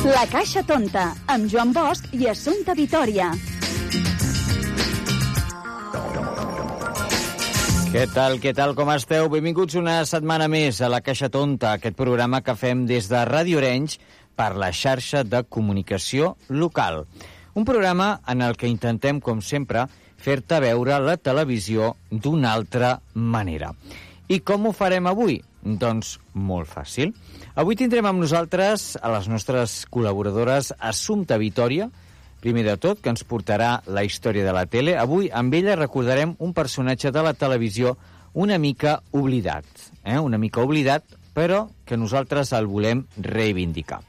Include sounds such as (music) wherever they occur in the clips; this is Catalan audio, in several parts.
La Caixa Tonta, amb Joan Bosch i Assumpta Vitoria. Què tal, què tal, com esteu? Benvinguts una setmana més a La Caixa Tonta, aquest programa que fem des de Ràdio Orenys per la xarxa de comunicació local. Un programa en el que intentem, com sempre, fer-te veure la televisió d'una altra manera. I com ho farem avui? Doncs molt fàcil. Avui tindrem amb nosaltres a les nostres col·laboradores Assumpta Vitoria, primer de tot, que ens portarà la història de la tele. Avui amb ella recordarem un personatge de la televisió una mica oblidat, eh? una mica oblidat, però que nosaltres el volem reivindicar.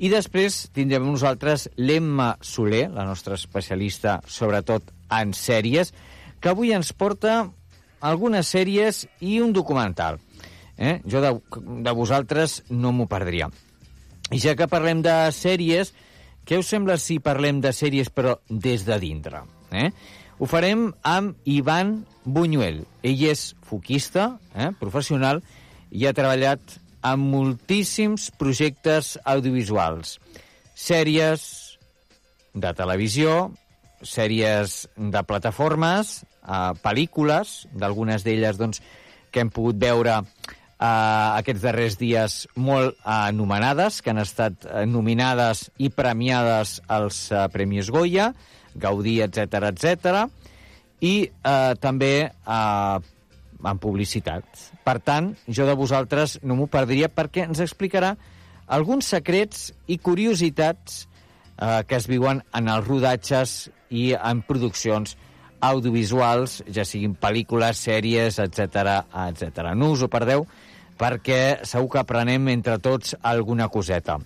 I després tindrem nosaltres l'Emma Soler, la nostra especialista sobretot en sèries, que avui ens porta algunes sèries i un documental. Eh? Jo de, de vosaltres no m'ho perdria. I ja que parlem de sèries, què us sembla si parlem de sèries però des de dintre? Eh? Ho farem amb Ivan Buñuel. Ell és foquista, eh, professional, i ha treballat en moltíssims projectes audiovisuals. Sèries de televisió, sèries de plataformes, eh, pel·lícules, d'algunes d'elles doncs, que hem pogut veure eh, aquests darrers dies molt anomenades, que han estat eh, nominades i premiades als eh, Premis Goya, Gaudí, etc etc. i eh, també eh, en publicitat. Per tant, jo de vosaltres no m'ho perdria perquè ens explicarà alguns secrets i curiositats eh, que es viuen en els rodatges i en produccions audiovisuals, ja siguin pel·lícules, sèries, etc etc. No us ho perdeu, perquè segur que aprenem entre tots alguna coseta.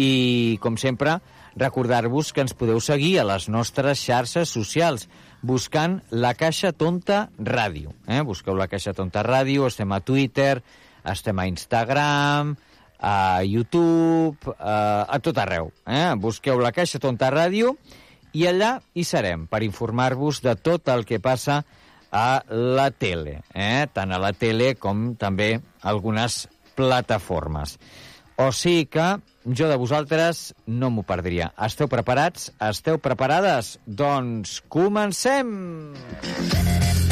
I, com sempre, recordar-vos que ens podeu seguir a les nostres xarxes socials buscant la Caixa Tonta Ràdio. Eh? Busqueu la Caixa Tonta Ràdio, estem a Twitter, estem a Instagram, a YouTube, a, a tot arreu. Eh? Busqueu la Caixa Tonta Ràdio i allà hi serem per informar-vos de tot el que passa a la tele, eh? tant a la tele com també algunes plataformes. O sigui que jo de vosaltres no m'ho perdria. Esteu preparats? Esteu preparades? Doncs comencem! Hola,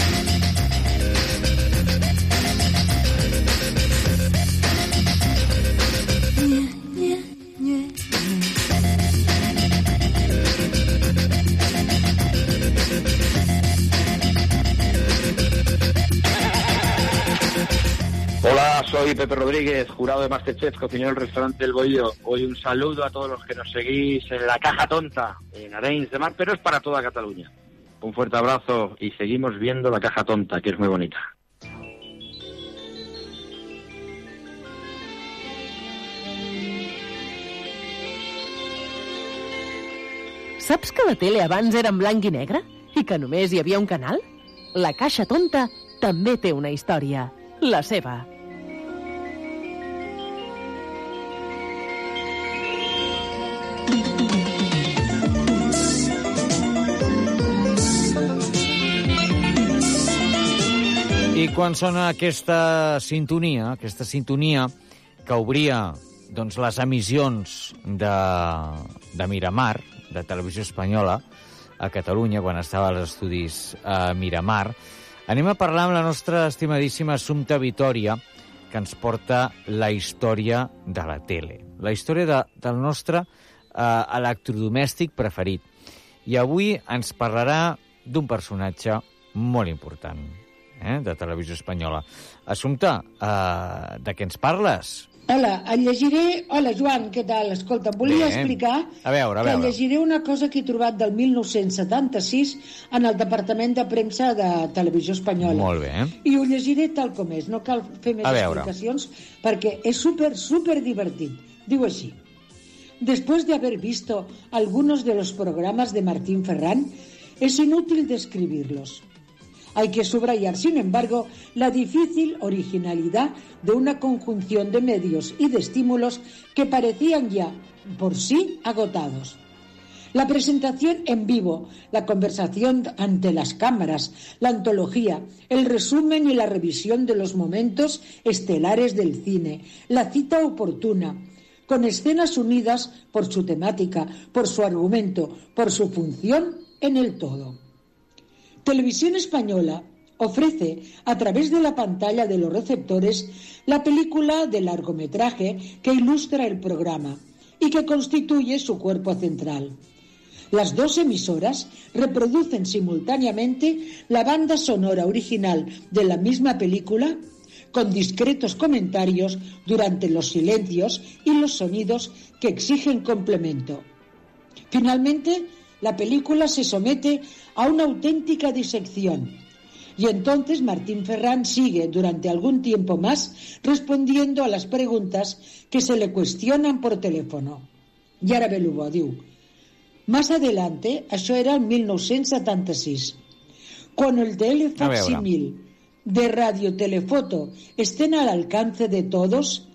soy Pepe Rodríguez, jurado de Masterchef, cocinero del restaurante El Bohío. Hoy un saludo a todos los que nos seguís en la Caja Tonta, en Arenys de Mar, pero es para toda Cataluña. Un fuerte abrazo y seguimos viendo la Caja Tonta, que es muy bonita. Saps que la tele abans era en blanc i negre? I que només hi un canal? La Caixa Tonta també té una història. La seva. I quan sona aquesta sintonia, aquesta sintonia que obria doncs, les emissions de, de Miramar, de Televisió Espanyola, a Catalunya, quan estava als estudis a Miramar, anem a parlar amb la nostra estimadíssima Assumpta Vitoria, que ens porta la història de la tele, la història de, del nostre eh, electrodomèstic preferit. I avui ens parlarà d'un personatge molt important eh, de Televisió Espanyola. Assumpta, eh, de què ens parles? Hola, et llegiré... Hola, Joan, què tal? Escolta, em volia Bé. explicar A veure, a que veure. llegiré una cosa que he trobat del 1976 en el Departament de Premsa de Televisió Espanyola. Molt bé. I ho llegiré tal com és, no cal fer més A veure. explicacions perquè és súper, súper divertit. Diu així. Después de haber visto algunos de los programas de Martín Ferrán, es inútil describirlos. Hay que subrayar, sin embargo, la difícil originalidad de una conjunción de medios y de estímulos que parecían ya por sí agotados. La presentación en vivo, la conversación ante las cámaras, la antología, el resumen y la revisión de los momentos estelares del cine, la cita oportuna, con escenas unidas por su temática, por su argumento, por su función en el todo. Televisión Española ofrece a través de la pantalla de los receptores la película de largometraje que ilustra el programa y que constituye su cuerpo central. Las dos emisoras reproducen simultáneamente la banda sonora original de la misma película con discretos comentarios durante los silencios y los sonidos que exigen complemento. Finalmente, la película se somete a una auténtica disección y entonces Martín Ferrán sigue durante algún tiempo más respondiendo a las preguntas que se le cuestionan por teléfono. I ara ve el bo, diu Más adelante, això era el 1976, cuando el DL facsimil de radiotelefoto estén al alcance de todos,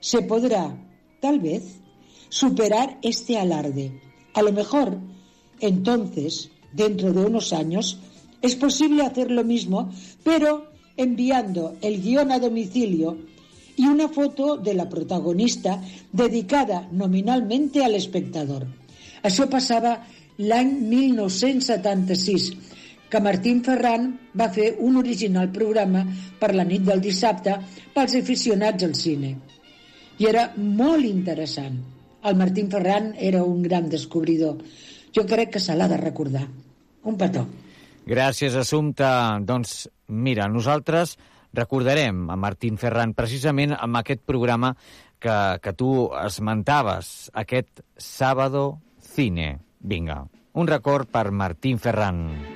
se podrá, tal vez, superar este alarde. A lo mejor, entonces, dentro de unos años, es posible hacer lo mismo, pero enviando el guión a domicilio y una foto de la protagonista dedicada nominalmente al espectador. Això passava l'any 1976, que Martín Ferran va fer un original programa per la nit del dissabte pels aficionats al cine. I era molt interessant. El Martín Ferran era un gran descobridor. Jo crec que se l'ha de recordar. Un petó. Gràcies, Assumpta. Doncs mira, nosaltres recordarem a Martín Ferran precisament amb aquest programa que, que tu esmentaves, aquest Sábado Cine. Vinga, un record per Martín Ferran.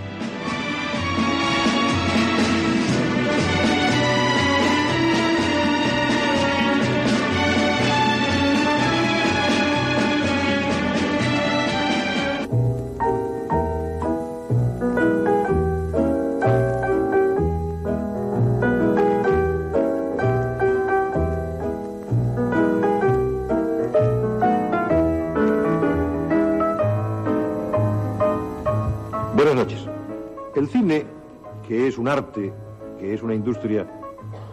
Que es una industria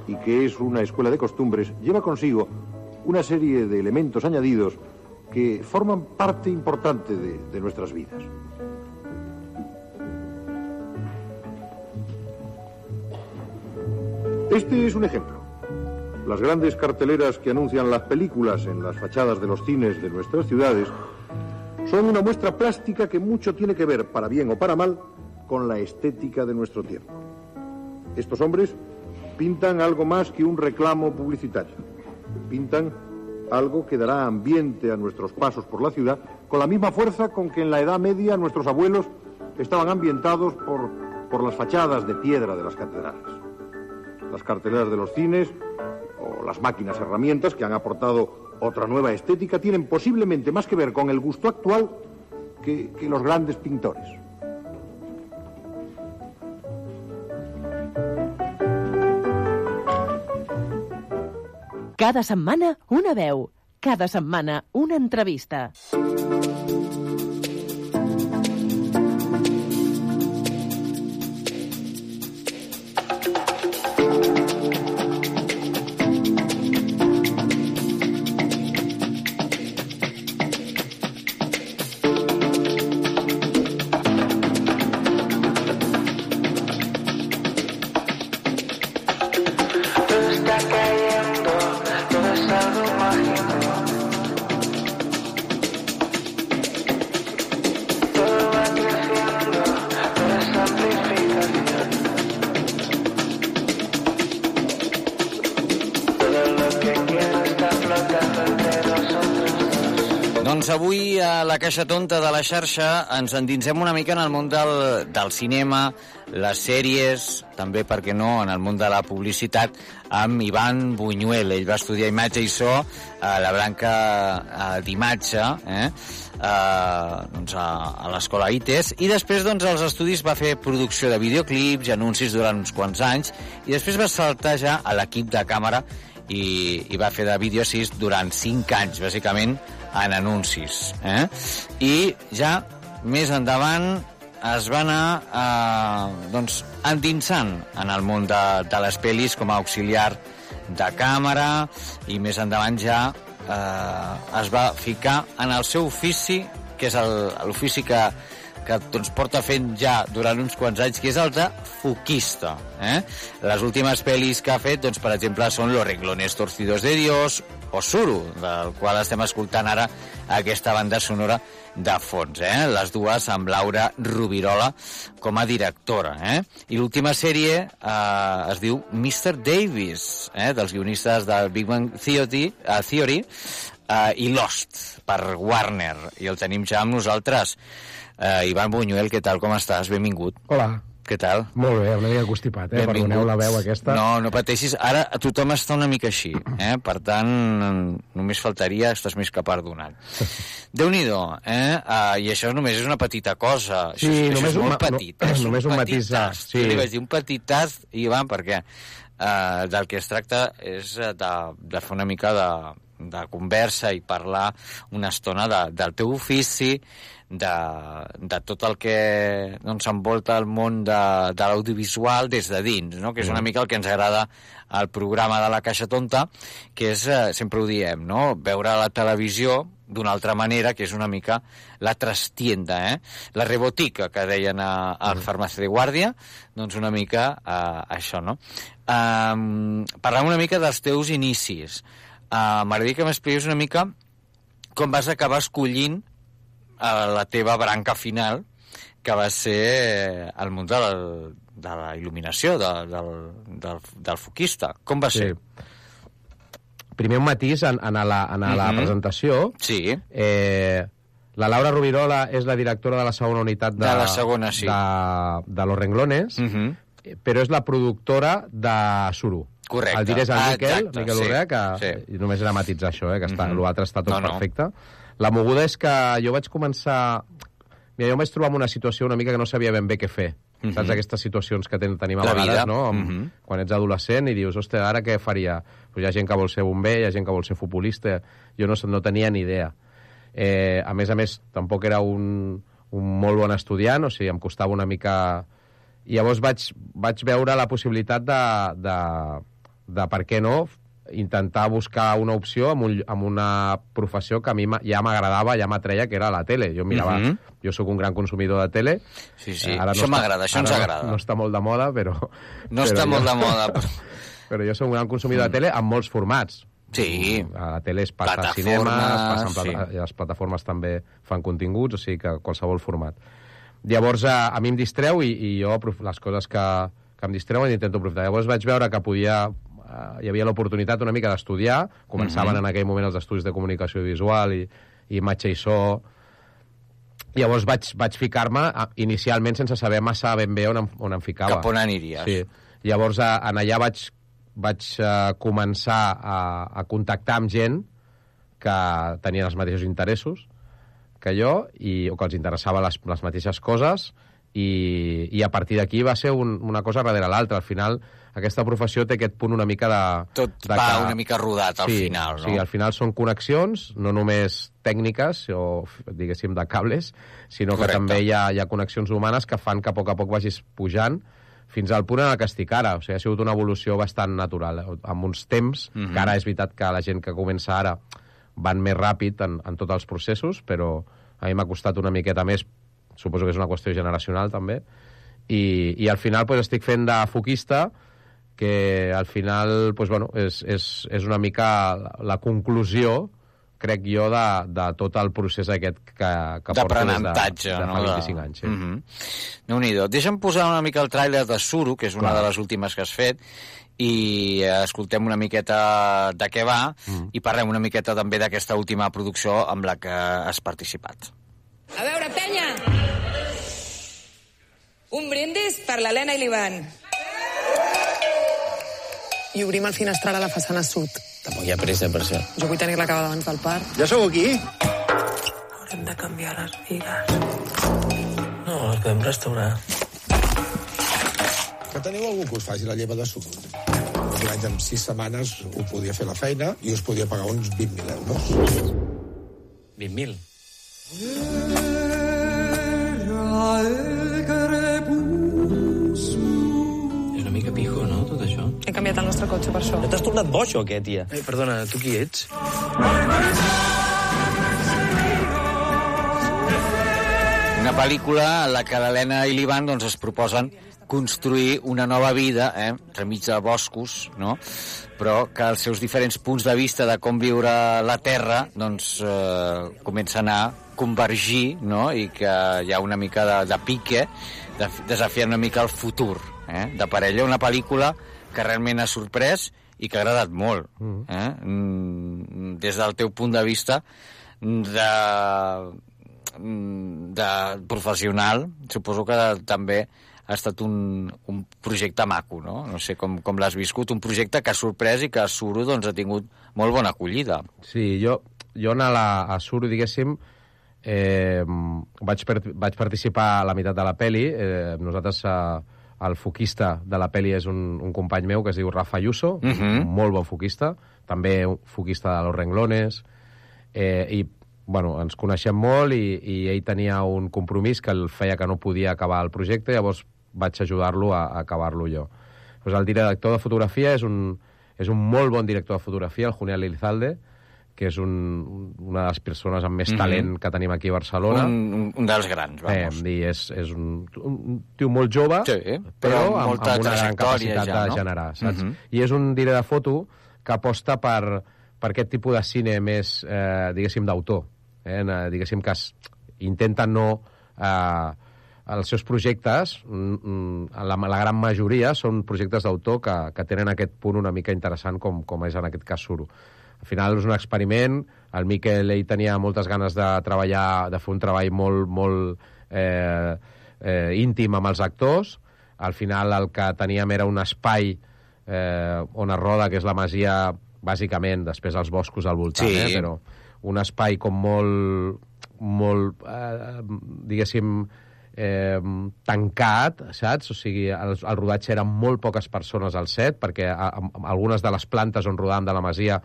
y que es una escuela de costumbres, lleva consigo una serie de elementos añadidos que forman parte importante de nuestras vidas. Este es un ejemplo. Las grandes carteleras que anuncian las películas en las fachadas de los cines de nuestras ciudades son una muestra plástica que mucho tiene que ver, para bien o para mal, con la estética de nuestro tiempo. Estos hombres pintan algo más que un reclamo publicitario. Pintan algo que dará ambiente a nuestros pasos por la ciudad con la misma fuerza con que en la Edad Media nuestros abuelos estaban ambientados por, por las fachadas de piedra de las catedrales. Las carteleras de los cines o las máquinas herramientas que han aportado otra nueva estética tienen posiblemente más que ver con el gusto actual que, que los grandes pintores. Cada setmana una veu, cada setmana una entrevista. A la Caixa Tonta de la xarxa ens endinsem una mica en el món del, del cinema, les sèries, també, per què no, en el món de la publicitat, amb Ivan Buñuel. Ell va estudiar imatge i so a la branca eh, d'imatge, eh? Uh, doncs a, a l'escola ITES i després doncs als estudis va fer producció de videoclips i anuncis durant uns quants anys i després va saltar ja a l'equip de càmera i, i va fer de vídeo assist durant 5 anys, bàsicament, en anuncis. Eh? I ja més endavant es va anar eh, doncs, endinsant en el món de, de les pel·lis com a auxiliar de càmera i més endavant ja eh, es va ficar en el seu ofici, que és l'ofici que, que doncs, porta fent ja durant uns quants anys, que és el de foquista. Eh? Les últimes pel·lis que ha fet, doncs, per exemple, són Los renglones torcidos de Dios o Suru, del qual estem escoltant ara aquesta banda sonora de fons, eh? les dues amb Laura Rubirola com a directora. Eh? I l'última sèrie eh, es diu Mr. Davis, eh? dels guionistes del Big Bang Theory, uh, Theory uh, i Lost, per Warner, i el tenim ja amb nosaltres. Uh, Ivan Buñuel, què tal, com estàs? Benvingut. Hola. Què tal? Molt bé, una mica constipat, eh? Benvingut. Perdoneu la veu aquesta. No, no pateixis. Ara tothom està una mica així, eh? Per tant, només faltaria, estàs més que perdonat. (laughs) Déu-n'hi-do, eh? Uh, I això només és una petita cosa. Sí, això, és- només això és un molt no- petit. eh? (clears throat) és només un ah, tast. sí. Jo li vaig dir un petit tast, Ivan, perquè uh, del que es tracta és eh, de, de fer una mica de, de conversa i parlar una estona de, del teu ofici, de, de tot el que doncs, envolta el món de, de l'audiovisual des de dins, no? que és una mica el que ens agrada al programa de la Caixa Tonta, que és, eh, sempre ho diem, no? veure la televisió d'una altra manera, que és una mica la trastienda, eh? la rebotica que deien a, al farmàcia de guàrdia, doncs una mica eh, això, no? Um, parlem una mica dels teus inicis. Uh, M'agradaria que m'expliquis una mica com vas acabar escollint a la teva branca final, que va ser eh, el món de la, de la il·luminació, de, del, del, del foquista. Com va ser? Primer un matís en, en la, en la Mhm. presentació. Sí. Eh, la Laura Rubirola és la directora de la segona unitat de, De la segona, sí. de, de Los Renglones, Mm -hmm. però és la productora de Suru. Correcte. El diré és el Ah, Miquel, exacte, Miquel sí, Urrea, que sí. i només era matitzar això, eh, que està, Mhm. l'altre està tot No, no. perfecte. La moguda és que jo vaig començar... Mira, jo em vaig trobar en una situació una mica que no sabia ben bé què fer. Mhm. Saps aquestes situacions que ten, tenim a La vegades, vida. no? Amb, Mhm. Quan ets adolescent i dius, ostres, ara què faria? Pues hi ha gent que vol ser bomber, hi ha gent que vol ser futbolista... Jo no, no tenia ni idea. Eh, a més a més, tampoc era un, un molt bon estudiant, o sigui, em costava una mica... I llavors vaig, vaig veure la possibilitat de, de, de per què no, intentar buscar una opció amb, un, amb una professió que a mi ja m'agradava, ja m'atreia, que era la tele. Jo mirava, Mhm. jo sóc un gran consumidor de tele. Sí, sí. Eh, Això està- m'agrada, això ens ara agrada. No, no està molt de moda, però... No però està jo- molt de moda, però... (laughs) Però jo soc un gran consumidor de tele amb molts formats. Sí. A la tele es passa a Plataformes, cinema, es passa plata sí. les plataformes també fan continguts, o sigui que qualsevol format. Llavors, a, a mi em distreu i, i jo les coses que, que em distreuen intento aprofitar. Llavors vaig veure que podia eh, hi havia l'oportunitat una mica d'estudiar, començaven Mhm. en aquell moment els estudis de comunicació visual i, i imatge i so, Llavors vaig, vaig ficar-me a- inicialment sense saber massa ben bé on em, on em ficava. Cap on aniries. Sí. Llavors, a, en allà vaig, vaig uh, començar a, a contactar amb gent que tenien els mateixos interessos que jo i, o que els interessava les, les mateixes coses i, i a partir d'aquí va ser un, una cosa darrere l'altra. Al final, aquesta professió té aquest punt una mica de... Tot de va una mica rodat al sí, final, no? Sí, al final són connexions, no només tècniques o, diguéssim, de cables, sinó Correcte. que també hi ha, hi ha connexions humanes que fan que a poc a poc vagis pujant fins al punt en el que estic ara. O sigui, ha sigut una evolució bastant natural, amb uns temps, Mhm. que ara és veritat que la gent que comença ara van més ràpid en, en tots els processos, però a mi m'ha costat una miqueta més, suposo que és una qüestió generacional també, i, i al final pues, estic fent de foquista, que al final pues, bueno, és, és, és una mica la, conclusió crec jo, de, de tot el procés aquest que, que porto des de, de no? fa 25 anys. Sí. Mm -hmm. Déu-n'hi-do. Deixa'm posar una mica el tràiler de Suro, que és una Clar. de les últimes que has fet, i eh, escoltem una miqueta de què va, mm. i parlem una miqueta també d'aquesta última producció amb la que has participat. A veure, penya! Un brindis per l'Helena i l'Ivan. I obrim el finestral a la façana sud. Tampoc hi ha pressa per això. Jo vull tenir-la acabada abans del parc. Ja sou aquí? Haurem de canviar les bigues. No, les podem restaurar. Que teniu algú que us faci la lleva de suc? Un any amb sis setmanes ho podia fer la feina i us podia pagar uns 20.000 euros. 20.000? Canviat el nostre cotxe per això. No t'has tornat boig o què, tia? Eh, perdona, tu qui ets? Una pel·lícula en la que l'Helena i l'Ivan doncs, es proposen construir una nova vida, eh, remig de boscos, no? però que els seus diferents punts de vista de com viure la Terra doncs, eh, comencen a convergir no? i que hi ha una mica de, de pique de, desafiant una mica el futur eh, de parella. Una pel·lícula que realment ha sorprès i que ha agradat molt. Eh? Mm, Des del teu punt de vista de, de professional, suposo que també ha estat un, un projecte maco, no? No sé com, com l'has viscut, un projecte que ha sorprès i que a Suro doncs, ha tingut molt bona acollida. Sí, jo, jo a, la, a Suro, diguéssim, eh, vaig, per, vaig participar a la meitat de la peli. Eh, nosaltres, eh, el foquista de la peli és un, un company meu que es diu Rafa Ayuso, uh Mhm. -huh. un molt bon foquista, també foquista de Los Renglones, eh, i bueno, ens coneixem molt i, i ell tenia un compromís que el feia que no podia acabar el projecte, llavors vaig ajudar-lo a, a acabar-lo jo. Pues el director de fotografia és un, és un molt bon director de fotografia, el Juniel Elizalde, que és un, una de les persones amb més talent que tenim aquí a Barcelona. Un, un, un dels grans, vamos. Eh, i és, és un, un tio molt jove, Sí, però, amb amb, molta amb una gran capacitat ja, de no? generar, saps? Mhm. I és un director de foto que aposta per, per aquest tipus de cine més, eh, diguéssim, d'autor. Eh? Diguéssim que es, intenta no... Eh, els seus projectes, mm, mm, la, la gran majoria, són projectes d'autor que, que tenen aquest punt una mica interessant com, com és en aquest cas Suro. Al final és un experiment, el Miquel ell tenia moltes ganes de treballar, de fer un treball molt, molt eh, eh, íntim amb els actors, al final el que teníem era un espai eh, on es roda, que és la masia, bàsicament, després els boscos al voltant, Sí. eh, però un espai com molt, molt eh, diguéssim, eh, tancat, saps? O sigui, el, el rodatge eren molt poques persones al set, perquè a, a, a algunes de les plantes on rodàvem de la masia,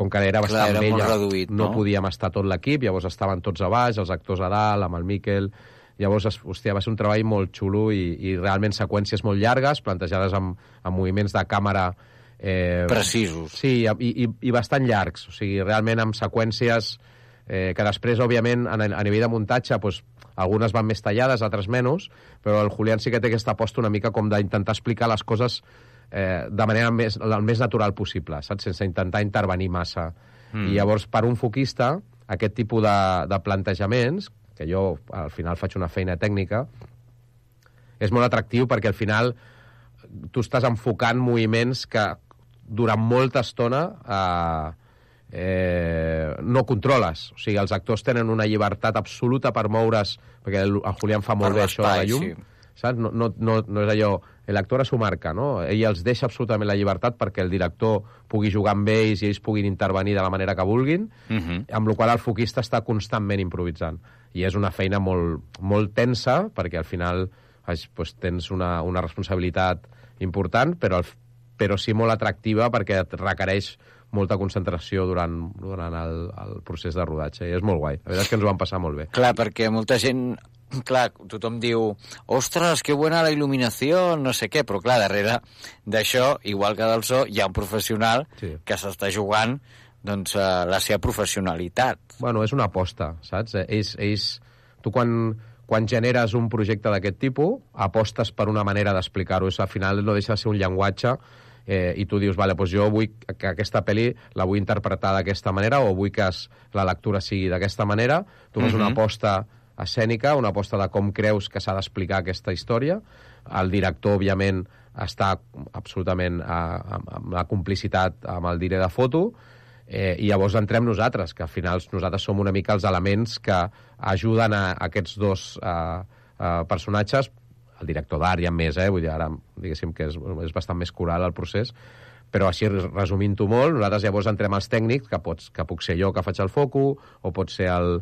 com que era Clar, bastant era molt vella, reduït, no no? podíem estar tot l'equip, llavors estaven tots a baix, els actors a dalt, amb el Miquel... Llavors, hòstia, va ser un treball molt xulo i, i realment seqüències molt llargues, plantejades amb, amb moviments de càmera... Eh, Precisos. Sí, i, i, i bastant llargs. O sigui, realment amb seqüències eh, que després, òbviament, a, a nivell de muntatge, doncs, algunes van més tallades, altres menys, però el Julián sí que té aquesta aposta una mica com d'intentar explicar les coses eh, de manera més, el més natural possible, saps? Sense intentar intervenir massa. Mm. I llavors, per un foquista, aquest tipus de, de plantejaments, que jo al final faig una feina tècnica, és molt atractiu perquè al final tu estàs enfocant moviments que durant molta estona eh, eh, no controles. O sigui, els actors tenen una llibertat absoluta per moure's, perquè el, el Julián fa molt Per bé això de la llum, sí. saps? No, no, no, no és allò... L'actor a su marca, no? Ell els deixa absolutament la llibertat perquè el director pugui jugar amb ells i ells puguin intervenir de la manera que vulguin, Mhm. amb la qual el foquista està constantment improvisant. I és una feina molt, molt tensa, perquè al final doncs, doncs, tens una, una responsabilitat important, però, el, però sí molt atractiva perquè et requereix molta concentració durant, durant el, el procés de rodatge. I és molt guai. La veritat és que ens ho vam passar molt bé. Clar, perquè molta gent... Clar, tothom diu, ostres, que buena la il·luminació, no sé què, però clar, darrere d'això, igual que del so, hi ha un professional Sí. que s'està jugant doncs, eh, la seva professionalitat. Bueno, és una aposta, saps? Ells, ells, tu quan, quan generes un projecte d'aquest tipus, apostes per una manera d'explicar-ho. És, Al final no deixa de ser un llenguatge eh, i tu dius, vale, doncs jo vull que aquesta pel·li la vull interpretar d'aquesta manera o vull que es, la lectura sigui d'aquesta manera. Tu fas una Mhm. aposta escènica, una aposta de com creus que s'ha d'explicar aquesta història. El director, òbviament, està absolutament a, a, amb la complicitat amb el diré de foto, Eh, I llavors entrem nosaltres, que al final nosaltres som una mica els elements que ajuden a, a aquests dos eh, eh, personatges, el director d'art en més, eh? vull dir, ara diguéssim que és, és bastant més coral el procés, però així resumint-ho molt, nosaltres llavors entrem als tècnics, que, pots, que puc ser jo que faig el foco, o pot ser el,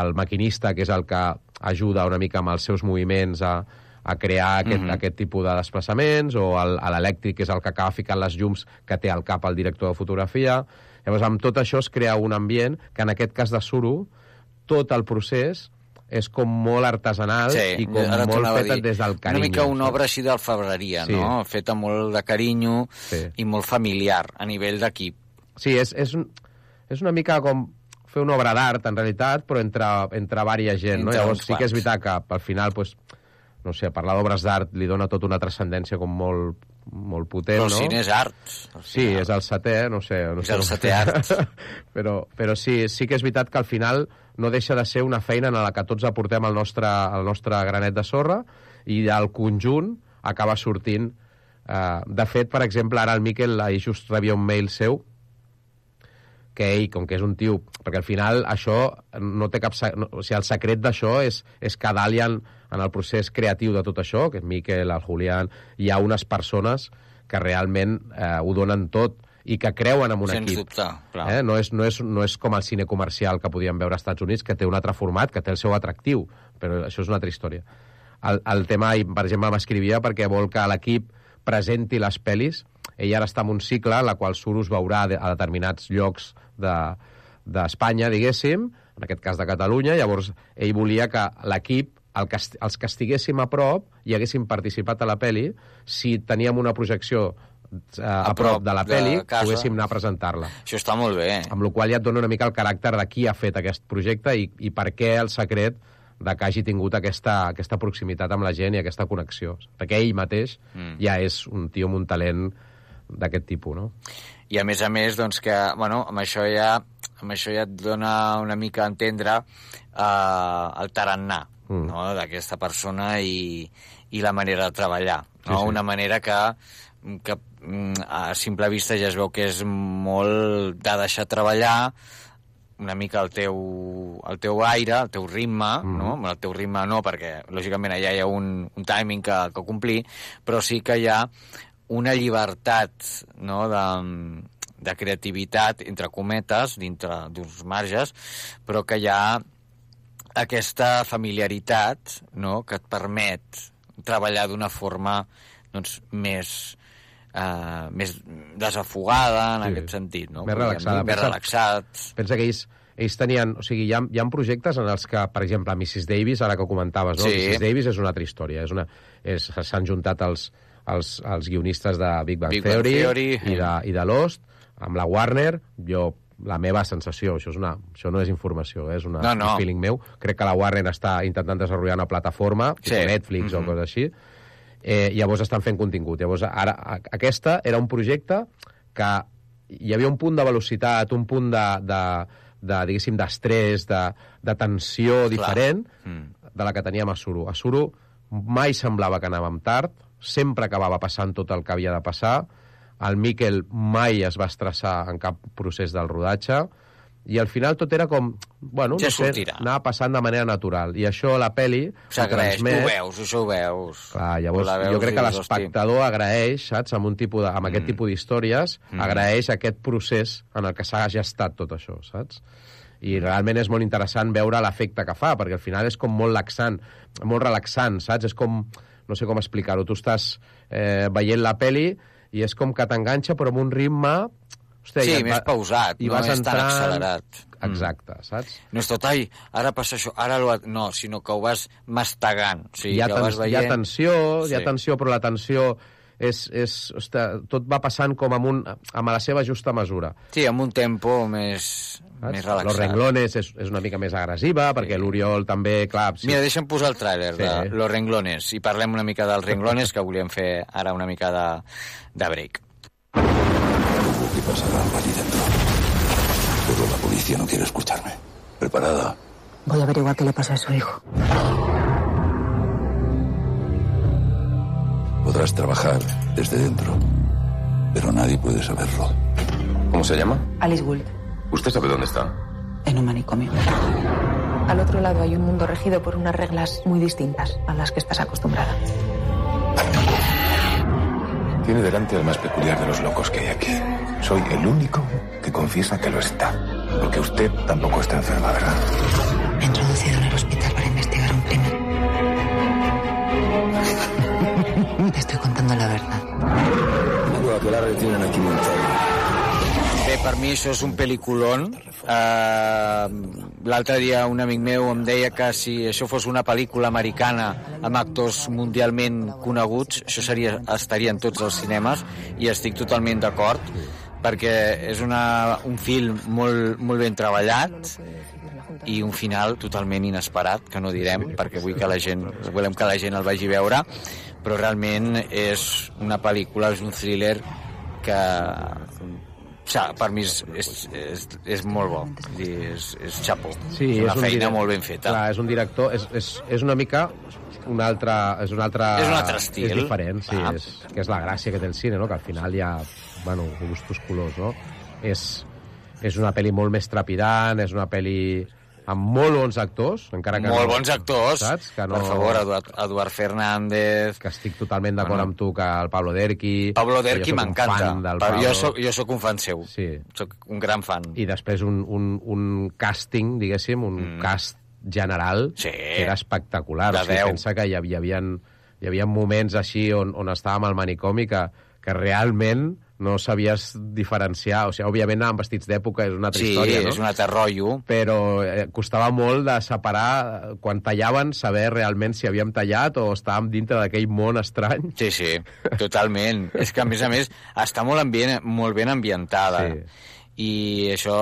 el maquinista, que és el que ajuda una mica amb els seus moviments a, a crear aquest, mm -hmm. aquest tipus de desplaçaments, o l'elèctric, que és el que acaba ficant les llums que té al cap el director de fotografia. Llavors, amb tot això es crea un ambient que, en aquest cas de Suro, tot el procés és com molt artesanal sí, i com molt feta des del carinyo. Una mica una obra així d'alfabreria, Sí. no? Feta molt de carinyo Sí. i molt familiar a nivell d'equip. Sí, és, és, un, és una mica com fer una obra d'art, en realitat, però entre, entre vària gent, no? Entre Llavors uns sí que és veritat que al final, pues, no sé, parlar d'obres d'art li dona tota una transcendència com molt, molt potent, Però el no? cine és art. Sí, és el setè, no sé... No És sé el setè art. (laughs) però, però sí, sí que és veritat que al final no deixa de ser una feina en la que tots aportem el nostre, el nostre granet de sorra i el conjunt acaba sortint. Eh, de fet, per exemple, ara el Miquel ahir just rebia un mail seu que ell, com que és un tio... Perquè al final això no té cap... No, o sigui, el secret d'això és, és que a dalt hi ha, en el procés creatiu de tot això, que és Miquel, el Julián, hi ha unes persones que realment eh, ho donen tot i que creuen en un Sens equip. dubte, clar. Eh? No, és, no, és, no és com el cine comercial que podíem veure als Estats Units, que té un altre format, que té el seu atractiu, però això és una altra història. El, el tema, i, per exemple, m'escrivia perquè vol que l'equip presenti les pel·lis. Ell ara està en un cicle en la qual surt us veurà a determinats llocs d'Espanya, de, diguéssim, en aquest cas de Catalunya, llavors ell volia que l'equip el que, els que estiguéssim a prop i haguéssim participat a la peli, si teníem una projecció eh, a, a prop de la de peli, casa. poguéssim anar a presentar-la. Això està molt bé. Amb la qual ja et dona una mica el caràcter de qui ha fet aquest projecte i, i per què el secret de que hagi tingut aquesta, aquesta proximitat amb la gent i aquesta connexió. Perquè ell mateix Mm. ja és un tio amb un talent d'aquest tipus, no? I a més a més, doncs que, bueno, amb això ja, amb això ja et dona una mica a entendre eh, el tarannà Mm. no? d'aquesta persona i, i la manera de treballar. No? Sí, sí. Una manera que, que mm, a simple vista ja es veu que és molt de deixar treballar una mica el teu, el teu aire, el teu ritme, Mhm. no? Bueno, el teu ritme no, perquè lògicament allà hi ha un, un timing que, que complir, però sí que hi ha una llibertat no? de, de creativitat, entre cometes, dintre d'uns marges, però que hi ha aquesta familiaritat no? que et permet treballar d'una forma doncs, més, eh, més desafogada en Sí. aquest sentit. No? Més relaxada. dir, Més Pensa- relaxat. Pensa que ells, ells tenien... O sigui, hi ha, hi ha projectes en els que, per exemple, Mrs. Davis, ara que ho comentaves, no? Sí. Mrs. Davis és una altra història. És una, és, s'han juntat els, els, els guionistes de Big Bang, Big Bang Theory, Theory, i, de, i de Lost, amb la Warner, jo la meva sensació, això, és una, això no és informació, eh, és una, No, no. un feeling meu, crec que la Warner està intentant desenvolupar una plataforma, Sí. Netflix Mhm. o coses així, eh, llavors estan fent contingut. Llavors, ara, a- aquesta era un projecte que hi havia un punt de velocitat, un punt de, de, de diguéssim, d'estrès, de, de tensió diferent Mm. de la que teníem a Suro. A Suro mai semblava que anàvem tard, sempre acabava passant tot el que havia de passar, el Miquel mai es va estressar en cap procés del rodatge, i al final tot era com, bueno, Ja no sé, sortirà. anava passant de manera natural. I això la peli ho ho veus, això ho veus. Clar, llavors, La veus jo crec que l'espectador agraeix, saps, amb, un tipus de, amb aquest tipus d'històries, Mm. agraeix aquest procés en el que s'ha gestat tot això, saps? I realment és molt interessant veure l'efecte que fa, perquè al final és com molt laxant, molt relaxant, saps? És com, no sé com explicar-ho, tu estàs eh, veient la peli i és com que t'enganxa, però amb un ritme... Hòstia, Sí, més pausat, i no vas és tan entrant- accelerat. Mm. Exacte, saps? No és tot, ai, ara passa això, ara lo... No, sinó que ho vas mastegant. O sigui, hi, ha que vas tens, hi ha veient... tensió, hi ha Sí. tensió, però la tensió és, és, ostres, tot va passant com amb, un, amb la seva justa mesura. Sí, amb un tempo més, més relaxat. Los renglones és, és una mica més agressiva, perquè l'Oriol també, clar... Sí. Mira, deixa'm posar el tràiler Sí. de Los Renglones i parlem una mica dels renglones que volíem fer ara una mica de, de break. ¿Qué pasará allí dentro? Pero la policía no quiere escucharme. ¿Preparada? Voy a averiguar qué le pasa a su hijo. Podrás trabajar desde dentro, pero nadie puede saberlo. ¿Cómo se llama? Alice Gould. ¿Usted sabe dónde está? En un manicomio. Al otro lado hay un mundo regido por unas reglas muy distintas a las que estás acostumbrada. Tiene delante al más peculiar de los locos que hay aquí. Soy el único que confiesa que lo está. Porque usted tampoco está enferma, ¿verdad? Te estoy contando la verdad. Que la aquí. Bé, per mi això és un pel·liculón. Uh, L'altre dia un amic meu em deia que si això fos una pel·lícula americana amb actors mundialment coneguts, això seria, estaria en tots els cinemes i estic totalment d'acord perquè és una, un film molt, molt ben treballat i un final totalment inesperat, que no direm, perquè vull que la gent, volem que la gent el vagi a veure, però realment és una pel·lícula, és un thriller que ja, per mi és, és, és, és molt bo és, és xapo Sí, és una és un feina molt ben feta Clar, és un director... És, és, és una mica un altre, és un altre... És un altre estil. És diferent, sí. Ah. És, que és la gràcia que té el cine, no? Que al final hi ha, bueno, gustos colors, no? És, és una pel·li molt més trepidant, és una pel·li amb molt bons actors, encara que molt no, bons actors saps? Que no, per favor, Eduard, Eduard Fernández que estic totalment d'acord Bueno. amb tu que el Pablo Derqui... Pablo Derqui m'encanta Pablo. jo soc, jo soc un fan seu Sí. soc un gran fan i després un, un, un càsting, diguéssim, un mm. cast general Sí. que era espectacular. De o sigui, deu. pensa que hi havia, hi havia, hi havia moments així on, on estàvem al manicomi que, que realment no sabies diferenciar. O sigui, òbviament anaven vestits d'època, és una altra sí, història, no? és un altre rotllo Però eh, costava molt de separar, eh, quan tallaven, saber realment si havíem tallat o estàvem dintre d'aquell món estrany. Sí, sí, totalment. és que, a més a més, està molt, ambient, molt ben ambientada. Sí. I això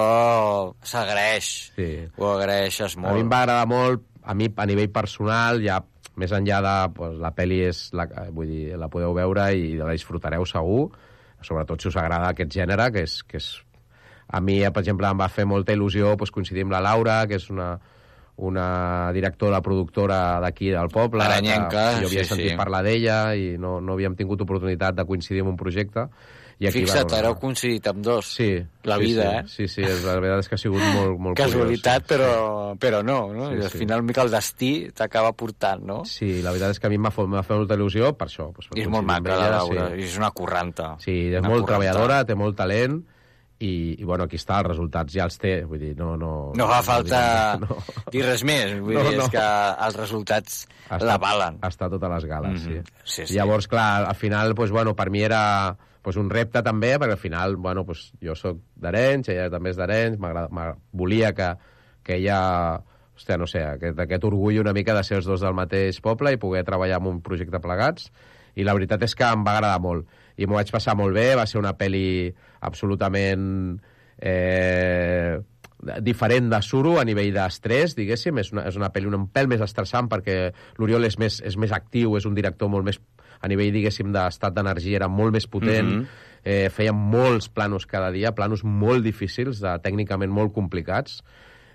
s'agraeix. Sí. Ho agraeixes molt. A mi em va agradar molt, a mi a nivell personal, ja més enllà de... Pues, la pel·li és... La, vull dir, la podeu veure i la disfrutareu segur, sobretot si us agrada aquest gènere, que és... Que és a mi, per exemple, em va fer molta il·lusió pues, coincidir amb la Laura, que és una, una directora, productora d'aquí del poble. Aranyenca, que jo havia sí, sentit sí. parlar d'ella i no, no havíem tingut oportunitat de coincidir en un projecte. I aquí, Fixa't, bueno, ara heu coincidit amb dos. Sí. La sí, vida, sí, eh? Sí, sí, és, la veritat és que ha sigut molt, molt Casualitat, curiós. però, però no, no? Sí, I al sí. final mica el destí t'acaba portant, no? Sí, la veritat és que a mi va em va fer molta il·lusió per això. Pues, per I és molt maca, la Laura. Sí. És una curranta. Sí, és Una molt curranta. treballadora, té molt talent i, i bueno, aquí està, els resultats ja els té. Vull dir, no... No, No fa falta no. dir res més. Vull (laughs) No, dir, no. és que els resultats Ha estat- l'avalen. Està a totes les gales, Mhm. sí. Sí, sí. Llavors, clar, al final, pues, bueno, per mi era pues, un repte també, perquè al final, bueno, pues, jo sóc d'Arenys, ella també és d'Arenys, volia que, que ella hòstia, no sé, aquest, aquest orgull una mica de ser els dos del mateix poble i poder treballar en un projecte plegats. I la veritat és que em va agradar molt. I m'ho vaig passar molt bé, va ser una pel·li absolutament eh, diferent de Suro a nivell d'estrès, diguéssim. És una, és una pel·li un pèl més estressant perquè l'Oriol és, més, és més actiu, és un director molt més... A nivell, diguéssim, d'estat d'energia era molt més potent. Mm. -hmm. eh, feia molts planos cada dia, planos molt difícils, de, tècnicament molt complicats.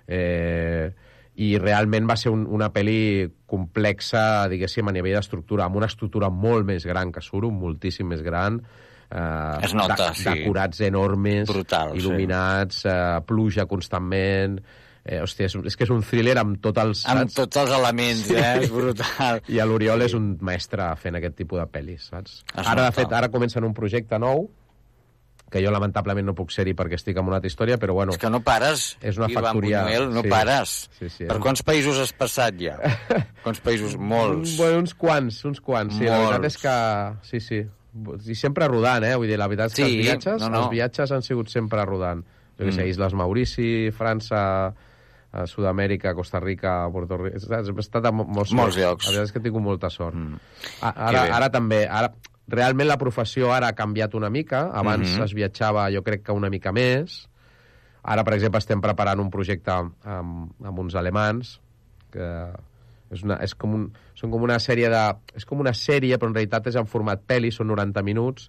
Eh, i realment va ser un, una pel·li complexa, diguéssim, a nivell d'estructura, amb una estructura molt més gran que Suro, moltíssim més gran, eh, Es nota, de, sí. decorats enormes, Brutal, sí. il·luminats, eh, pluja constantment... Eh, hòstia, és, és que és un thriller amb tots els... Amb saps? tots els elements, Sí. eh? És brutal. (laughs) I l'Oriol és un mestre fent aquest tipus de pel·lis, saps? Es Ara, de fet, ara comencen un projecte nou, que jo lamentablement no puc ser-hi perquè estic en una altra història, però bueno... És que no pares, És una Ivan factoria... Buñuel, no sí. pares. Sí, sí. Per quants països has passat ja? (laughs) quants països? Molts. Bueno, uns quants, uns quants. Sí, la veritat Molts. és que... Sí, sí. I sempre rodant, eh? Vull dir, la veritat és que Sí, els viatges, no, no. els viatges han sigut sempre rodant. Jo què sé, Mm. Isles Maurici, França, a Sud-amèrica, Costa Rica, Puerto Rico... Saps? He estat a mo- molts, Molts llocs. La veritat és que he tingut molta sort. Mm. A- Ara, ara també... Ara, realment la professió ara ha canviat una mica. Abans Mhm. es viatjava, jo crec que una mica més. Ara, per exemple, estem preparant un projecte amb, amb uns alemans que és, una, és com un, són com una sèrie de... És com una sèrie, però en realitat és en format pel·li, són 90 minuts,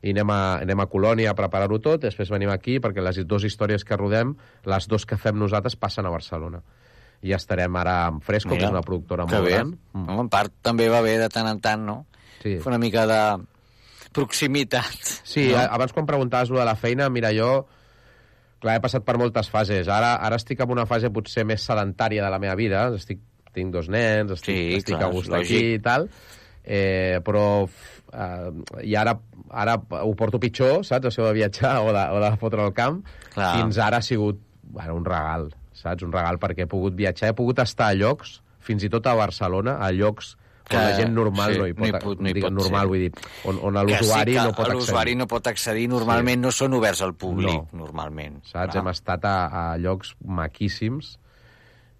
i anem a, anem a Colònia a preparar-ho tot, després venim aquí, perquè les dues històries que rodem, les dues que fem nosaltres, passen a Barcelona. I estarem ara amb Fresco, que és una productora molt bé. gran. Mm. En part també va bé de tant en tant, no? Sí. Fer una mica de proximitat. Sí, no? no? abans quan preguntaves lo de la feina, mira, jo Clar, he passat per moltes fases. Ara, ara estic en una fase potser més sedentària de la meva vida. Estic, tinc dos nens, estic, Sí, estic clar, a gust aquí i tal. Eh, però eh, i ara, ara ho porto pitjor, saps? Això de viatjar o de, o de fotre el camp. Clar. Fins ara ha sigut bueno, un regal, saps? Un regal perquè he pogut viatjar, he pogut estar a llocs, fins i tot a Barcelona, a llocs que la gent normal sí, no hi pot, no hi pot- no hi pot normal, ser. vull dir, on, on l'usuari sí no pot accedir. L'usuari no pot accedir, normalment no són oberts al públic, normalment. Saps? Clar. Hem estat a, a llocs maquíssims,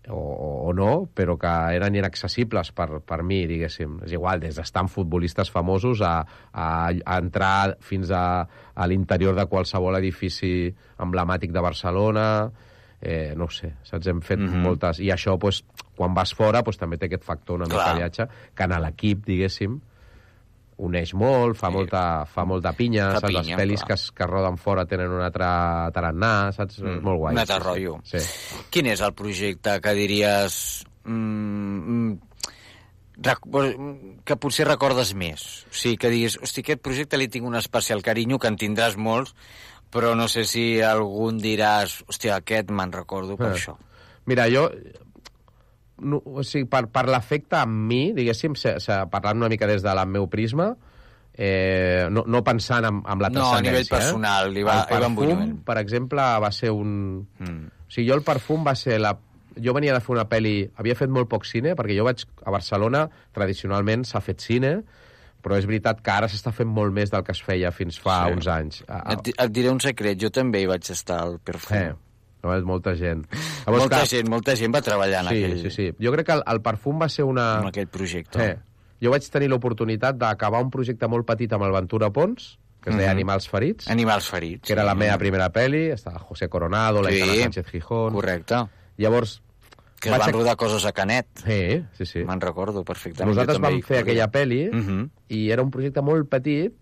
o, o no, però que eren inaccessibles per, per mi, diguéssim. És igual, des d'estar amb futbolistes famosos a, a, a entrar fins a, a l'interior de qualsevol edifici emblemàtic de Barcelona, eh, no ho sé, saps? Hem fet Mhm. moltes... I això, pues, quan vas fora, pues, també té aquest factor una mica Clar. de viatge, que en l'equip, diguéssim, uneix molt, fa, molta, fa molta pinya, Fa saps? pinya, Les pel·lis que, es, que roden fora tenen un altre tarannà, saps? Mm, molt guai. un altre sí, sí. rotllo. Sí. Quin és el projecte que diries... Mm, mm, que potser recordes més? O sigui, que diguis, hosti, aquest projecte li tinc un especial carinyo, que en tindràs molts, però no sé si algun diràs, hòstia, aquest me'n recordo per Eh. això. Mira, jo... No, o sigui, per, per l'efecte amb mi, diguéssim, se, se, parlant una mica des del meu prisma, eh, no, no pensant en, en la No, a transcendència. nivell personal, eh? li va- el li perfum, bunyol. per exemple, va ser un... Mm. O sigui, jo el perfum va ser la... Jo venia de fer una pel·li... Havia fet molt poc cine, perquè jo vaig a Barcelona, tradicionalment s'ha fet cine, però és veritat que ara s'està fent molt més del que es feia fins fa Sí. uns anys. Et, et diré un secret, jo també hi vaig estar al Perfum. Eh, és molta gent. molta clar, gent, molta gent va treballar en sí, aquell, Sí, sí, Jo crec que el, el perfum va ser una... en aquell projecte. Eh, jo vaig tenir l'oportunitat d'acabar un projecte molt petit amb el Ventura Pons, que es deia Mhm. Animals Ferits, Animals ferits. que era la sí. meva primera pel·li, estava José Coronado, la Sí, Itana Sánchez Gijón... Correcte. Llavors... Que vaig van rodar coses a Canet. Sí, sí, sí. Me'n recordo perfectament. Nosaltres vam fer corria. aquella pel·li Mhm. i era un projecte molt petit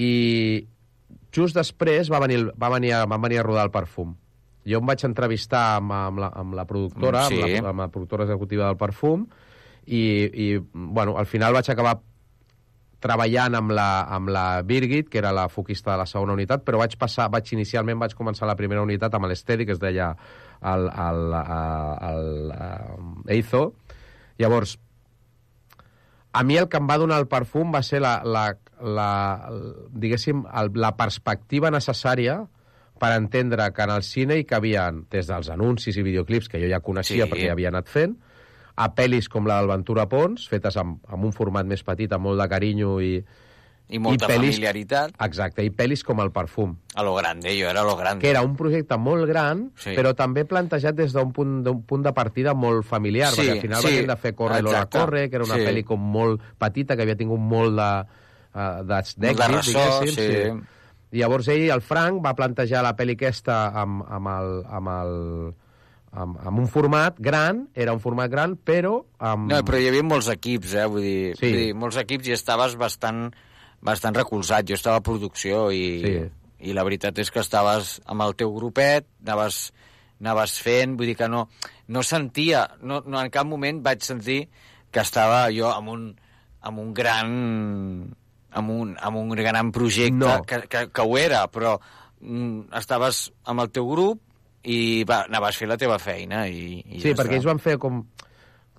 i just després va venir, va venir, a- van venir a rodar el perfum. Jo em vaig entrevistar amb, amb, la, amb la productora, sí. amb, la, amb la productora executiva del perfum, i, i bueno, al final vaig acabar treballant amb la, amb la Birgit, que era la foquista de la segona unitat, però vaig passar, vaig inicialment vaig començar la primera unitat amb l'Estedi, que es deia el, el, el, el, el Eizo. Llavors, a mi el que em va donar el perfum va ser la, la, la, diguéssim, la perspectiva necessària per entendre que en el cine hi cabien, des dels anuncis i videoclips, que jo ja coneixia Sí. perquè ja havia anat fent, a pel·lis com la del Ventura Pons, fetes amb, amb un format més petit, amb molt de carinyo i... I molta pel·lis- familiaritat. Exacte, i pel·lis com el Perfum, A lo grande, jo era a lo grande. que era un projecte molt gran, Sí. però també plantejat des d'un punt, punt de partida molt familiar, Sí, perquè al final sí, venien de fer Corre Lola. Corre, que era una Sí. pel·li com molt petita, que havia tingut molt de, uh, d'èxit, diguéssim. sí. I llavors ell, el Frank, va plantejar la pel·li aquesta amb, amb, el, amb, el, amb, amb un format gran, era un format gran, però amb... No, però hi havia molts equips, eh? Vull dir, Sí. vull dir molts equips i estaves bastant, bastant recolzat. Jo estava a producció i, Sí. i la veritat és que estaves amb el teu grupet, anaves, anaves fent, vull dir que no, no sentia, no, no en cap moment vaig sentir que estava jo amb un, amb un gran amb un, amb un gran projecte No. que, que, que ho era, però mm, estaves amb el teu grup i va, anaves fent la teva feina i, i Sí, ja perquè està. ells van fer com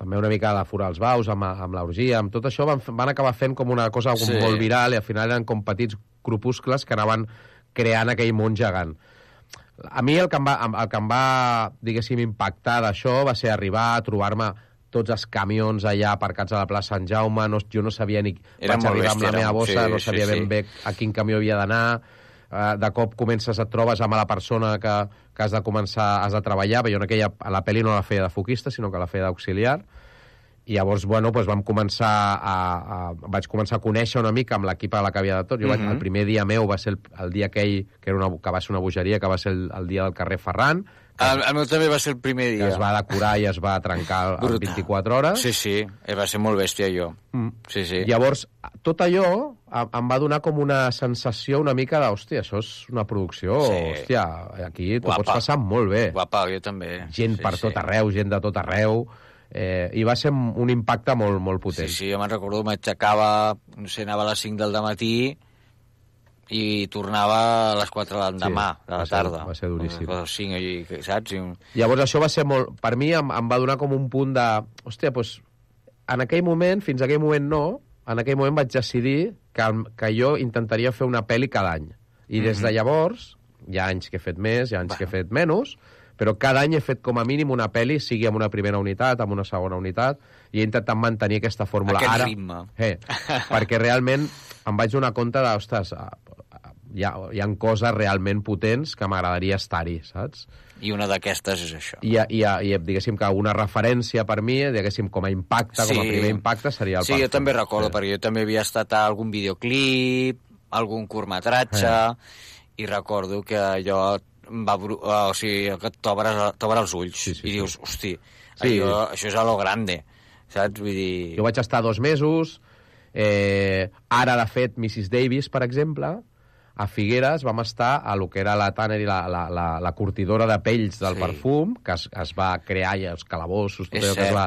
també una mica de forar els baus amb, amb l'orgia, amb tot això van, van acabar fent com una cosa com Sí. molt viral i al final eren com petits grupuscles que anaven creant aquell món gegant. A mi el que em va, el que em va diguéssim, impactar d'això va ser arribar a trobar-me tots els camions allà aparcats a la plaça Sant Jaume, no, jo no sabia ni... Era vaig arribar amb la meva bossa, sí, no sí, sabia sí. ben bé a quin camió havia d'anar, eh, de cop comences, et trobes amb la persona que, que has de començar, has de treballar, perquè jo en aquella, a la pel·li no la feia de foquista, sinó que la feia d'auxiliar, i llavors, bueno, doncs vam començar a, a, vaig començar a conèixer una mica amb l'equip a la que havia de tot. Jo vaig, Mhm. el primer dia meu va ser el, el dia aquell, que, era una, que va ser una bogeria, que va ser el, el dia del carrer Ferran, El, el meu també va ser el primer que dia. es va decorar i es va trencar en Brutal. 24 hores. Sí, sí, eh, va ser molt bèstia, jo. Mm. Sí, sí. Llavors, tot allò em va donar com una sensació una mica de, hòstia, això és una producció, Sí. hòstia, aquí t'ho pots passar molt bé. Guapa, jo també. Gent sí, per sí. tot arreu, gent de tot arreu, eh, i va ser un impacte molt, molt Sí, potent. sí, jo me'n recordo, m'aixecava, no sé, anava a les 5 del matí i tornava a les 4 de l'endemà, Sí, de la va ser- tarda. va ser duríssim. A les 5, i, saps? I. Llavors això va ser molt... Per mi em, em va donar com un punt de... Hòstia, doncs, en aquell moment, fins a aquell moment no, en aquell moment vaig decidir que, que jo intentaria fer una pel·li cada any. I des de Mhm. llavors, hi ha anys que he fet més, hi ha anys que he fet menys, però cada any he fet com a mínim una pel·li, sigui amb una primera unitat, amb una segona unitat, i he intentat mantenir aquesta fórmula. Aquest Ara, ritme. Eh, perquè realment em vaig donar compte de, ostres, hi ha, hi ha coses realment potents que m'agradaria estar-hi, saps? I una d'aquestes és això. I, i, i, diguéssim que una referència per mi, diguéssim, com a impacte, com a primer impacte, seria el Sí, jo Parfum. també recordo, sí. perquè jo també havia estat a algun videoclip, algun curtmetratge, Eh. i recordo que allò va... bru- O sigui, que t'obre els ulls sí, sí, i dius, hosti, Sí. allò, això és a lo grande, saps? Vull dir... Jo vaig estar dos mesos, eh, ara, de fet, Mrs. Davis, per exemple, a Figueres vam estar a lo que era la Tanner i la, la, la, la curtidora de pells del Sí. perfum, que es, es va crear, i els calabossos, tot allò, que es va,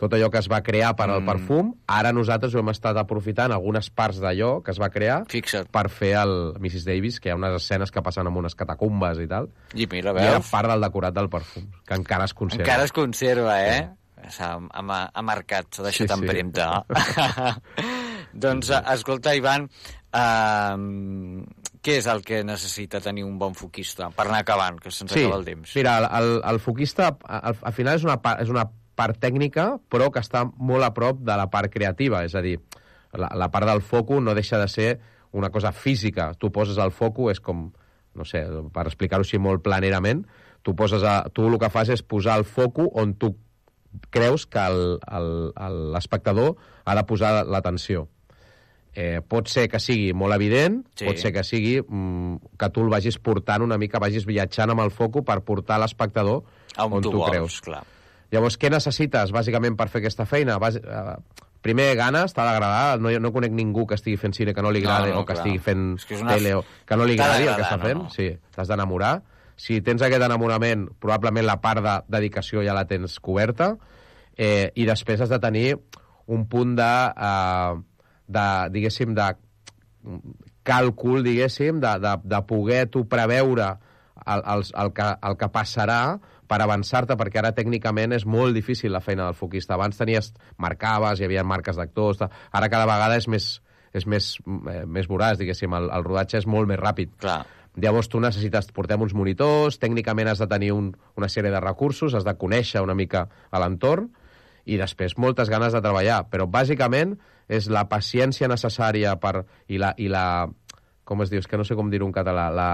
tot allò que es va crear per al Mm. perfum, ara nosaltres ho hem estat aprofitant algunes parts d'allò que es va crear Fixa't. per fer el Mrs. Davis, que hi ha unes escenes que passen amb unes catacumbes i tal, I mira, i era veus? part del decorat del perfum, que encara es conserva. Encara es conserva, eh? S'ha ha, ha marcat, s'ha deixat Sí, sí. empremta. (laughs) (laughs) doncs, eh, escolta, Ivan, uh, què és el que necessita tenir un bon foquista? Per anar acabant, que se'ns acaba el temps. Mira, el, el, el foquista al, al final és una, part, és una part tècnica, però que està molt a prop de la part creativa. És a dir, la, la part del foco no deixa de ser una cosa física. Tu poses el foco, és com, no sé, per explicar-ho així molt planerament, tu, poses a, tu el que fas és posar el foco on tu creus que l'espectador ha de posar l'atenció. Eh, pot ser que sigui molt evident, Sí. pot ser que sigui mm, que tu el vagis portant una mica, vagis viatjant amb el foco per portar l'espectador On on tu tu vols, creus. clar. Llavors, què necessites, bàsicament, per fer aquesta feina? Bàs... eh, primer, ganes, t'ha d'agradar. No, no conec ningú que estigui fent cine que no li No, agradi no, o que clar. estigui fent És que és una- tele o que no li agradi el que està fent. no? Sí, t'has d'enamorar. Si tens aquest enamorament, probablement la part de dedicació ja la tens coberta. Eh, I després has de tenir un punt de, eh, de diguéssim, de càlcul, diguéssim, de, de, de poder tu preveure el, el, el, que, el que passarà per avançar-te, perquè ara tècnicament és molt difícil la feina del foquista. Abans tenies, marcaves, hi havia marques d'actors, ara cada vegada és més, és més, eh, més voraç, diguéssim, el, el rodatge és molt més ràpid. Clar. Llavors tu necessites, portem uns monitors, tècnicament has de tenir un, una sèrie de recursos, has de conèixer una mica l'entorn, i després moltes ganes de treballar. Però bàsicament és la paciència necessària per, i, la, i la, com es diu, és que no sé com dir-ho en català, la,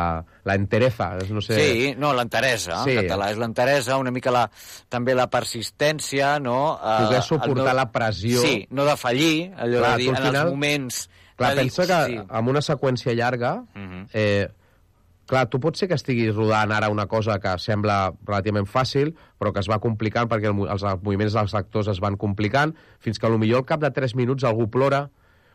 la entereza, no sé... Sí, no, l'enteresa, Sí. en català és l'enteresa, una mica la, també la persistència, no? Eh, Poder suportar no- la pressió. Sí, no de fallir, allò Clar, de dir, en els final- moments... Clar, dir, pensa que "Hosti". amb una seqüència llarga, Mhm. eh, clar, tu pot ser que estiguis rodant ara una cosa que sembla relativament fàcil, però que es va complicant perquè el, els, els moviments dels actors es van complicant, fins que potser al cap de 3 minuts algú plora,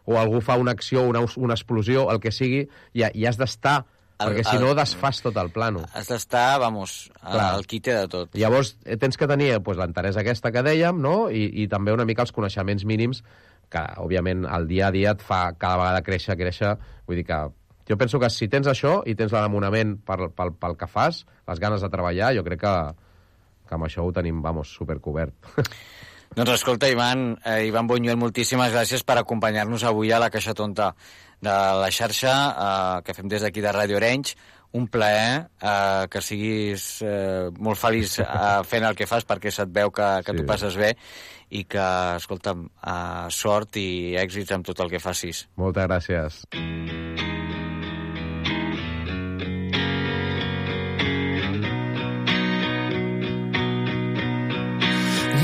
o algú fa una acció, una, una explosió, el que sigui, i, i has d'estar, El- perquè si no desfas tot el plano. Has d'estar, vamos, Clar. al quite de tot. Llavors, eh, tens que tenir pues, l'enteresa aquesta que dèiem, no? I, i també una mica els coneixements mínims que, òbviament, el dia a dia et fa cada vegada créixer, créixer. Vull dir que jo penso que si tens això i tens l'enamorament pel, pel, pel que fas, les ganes de treballar, jo crec que, que amb això ho tenim, vamos, supercobert. (laughs) Doncs escolta, Ivan, eh, Ivan Buñuel, moltíssimes gràcies per acompanyar-nos avui a la Caixa Tonta de la xarxa eh, que fem des d'aquí de Ràdio Orange. Un plaer eh, que siguis eh, molt feliç eh, fent el que fas perquè se't veu que, que Sí. tu passes bé i que, escolta'm, eh, sort i èxits amb tot el que facis. Moltes gràcies.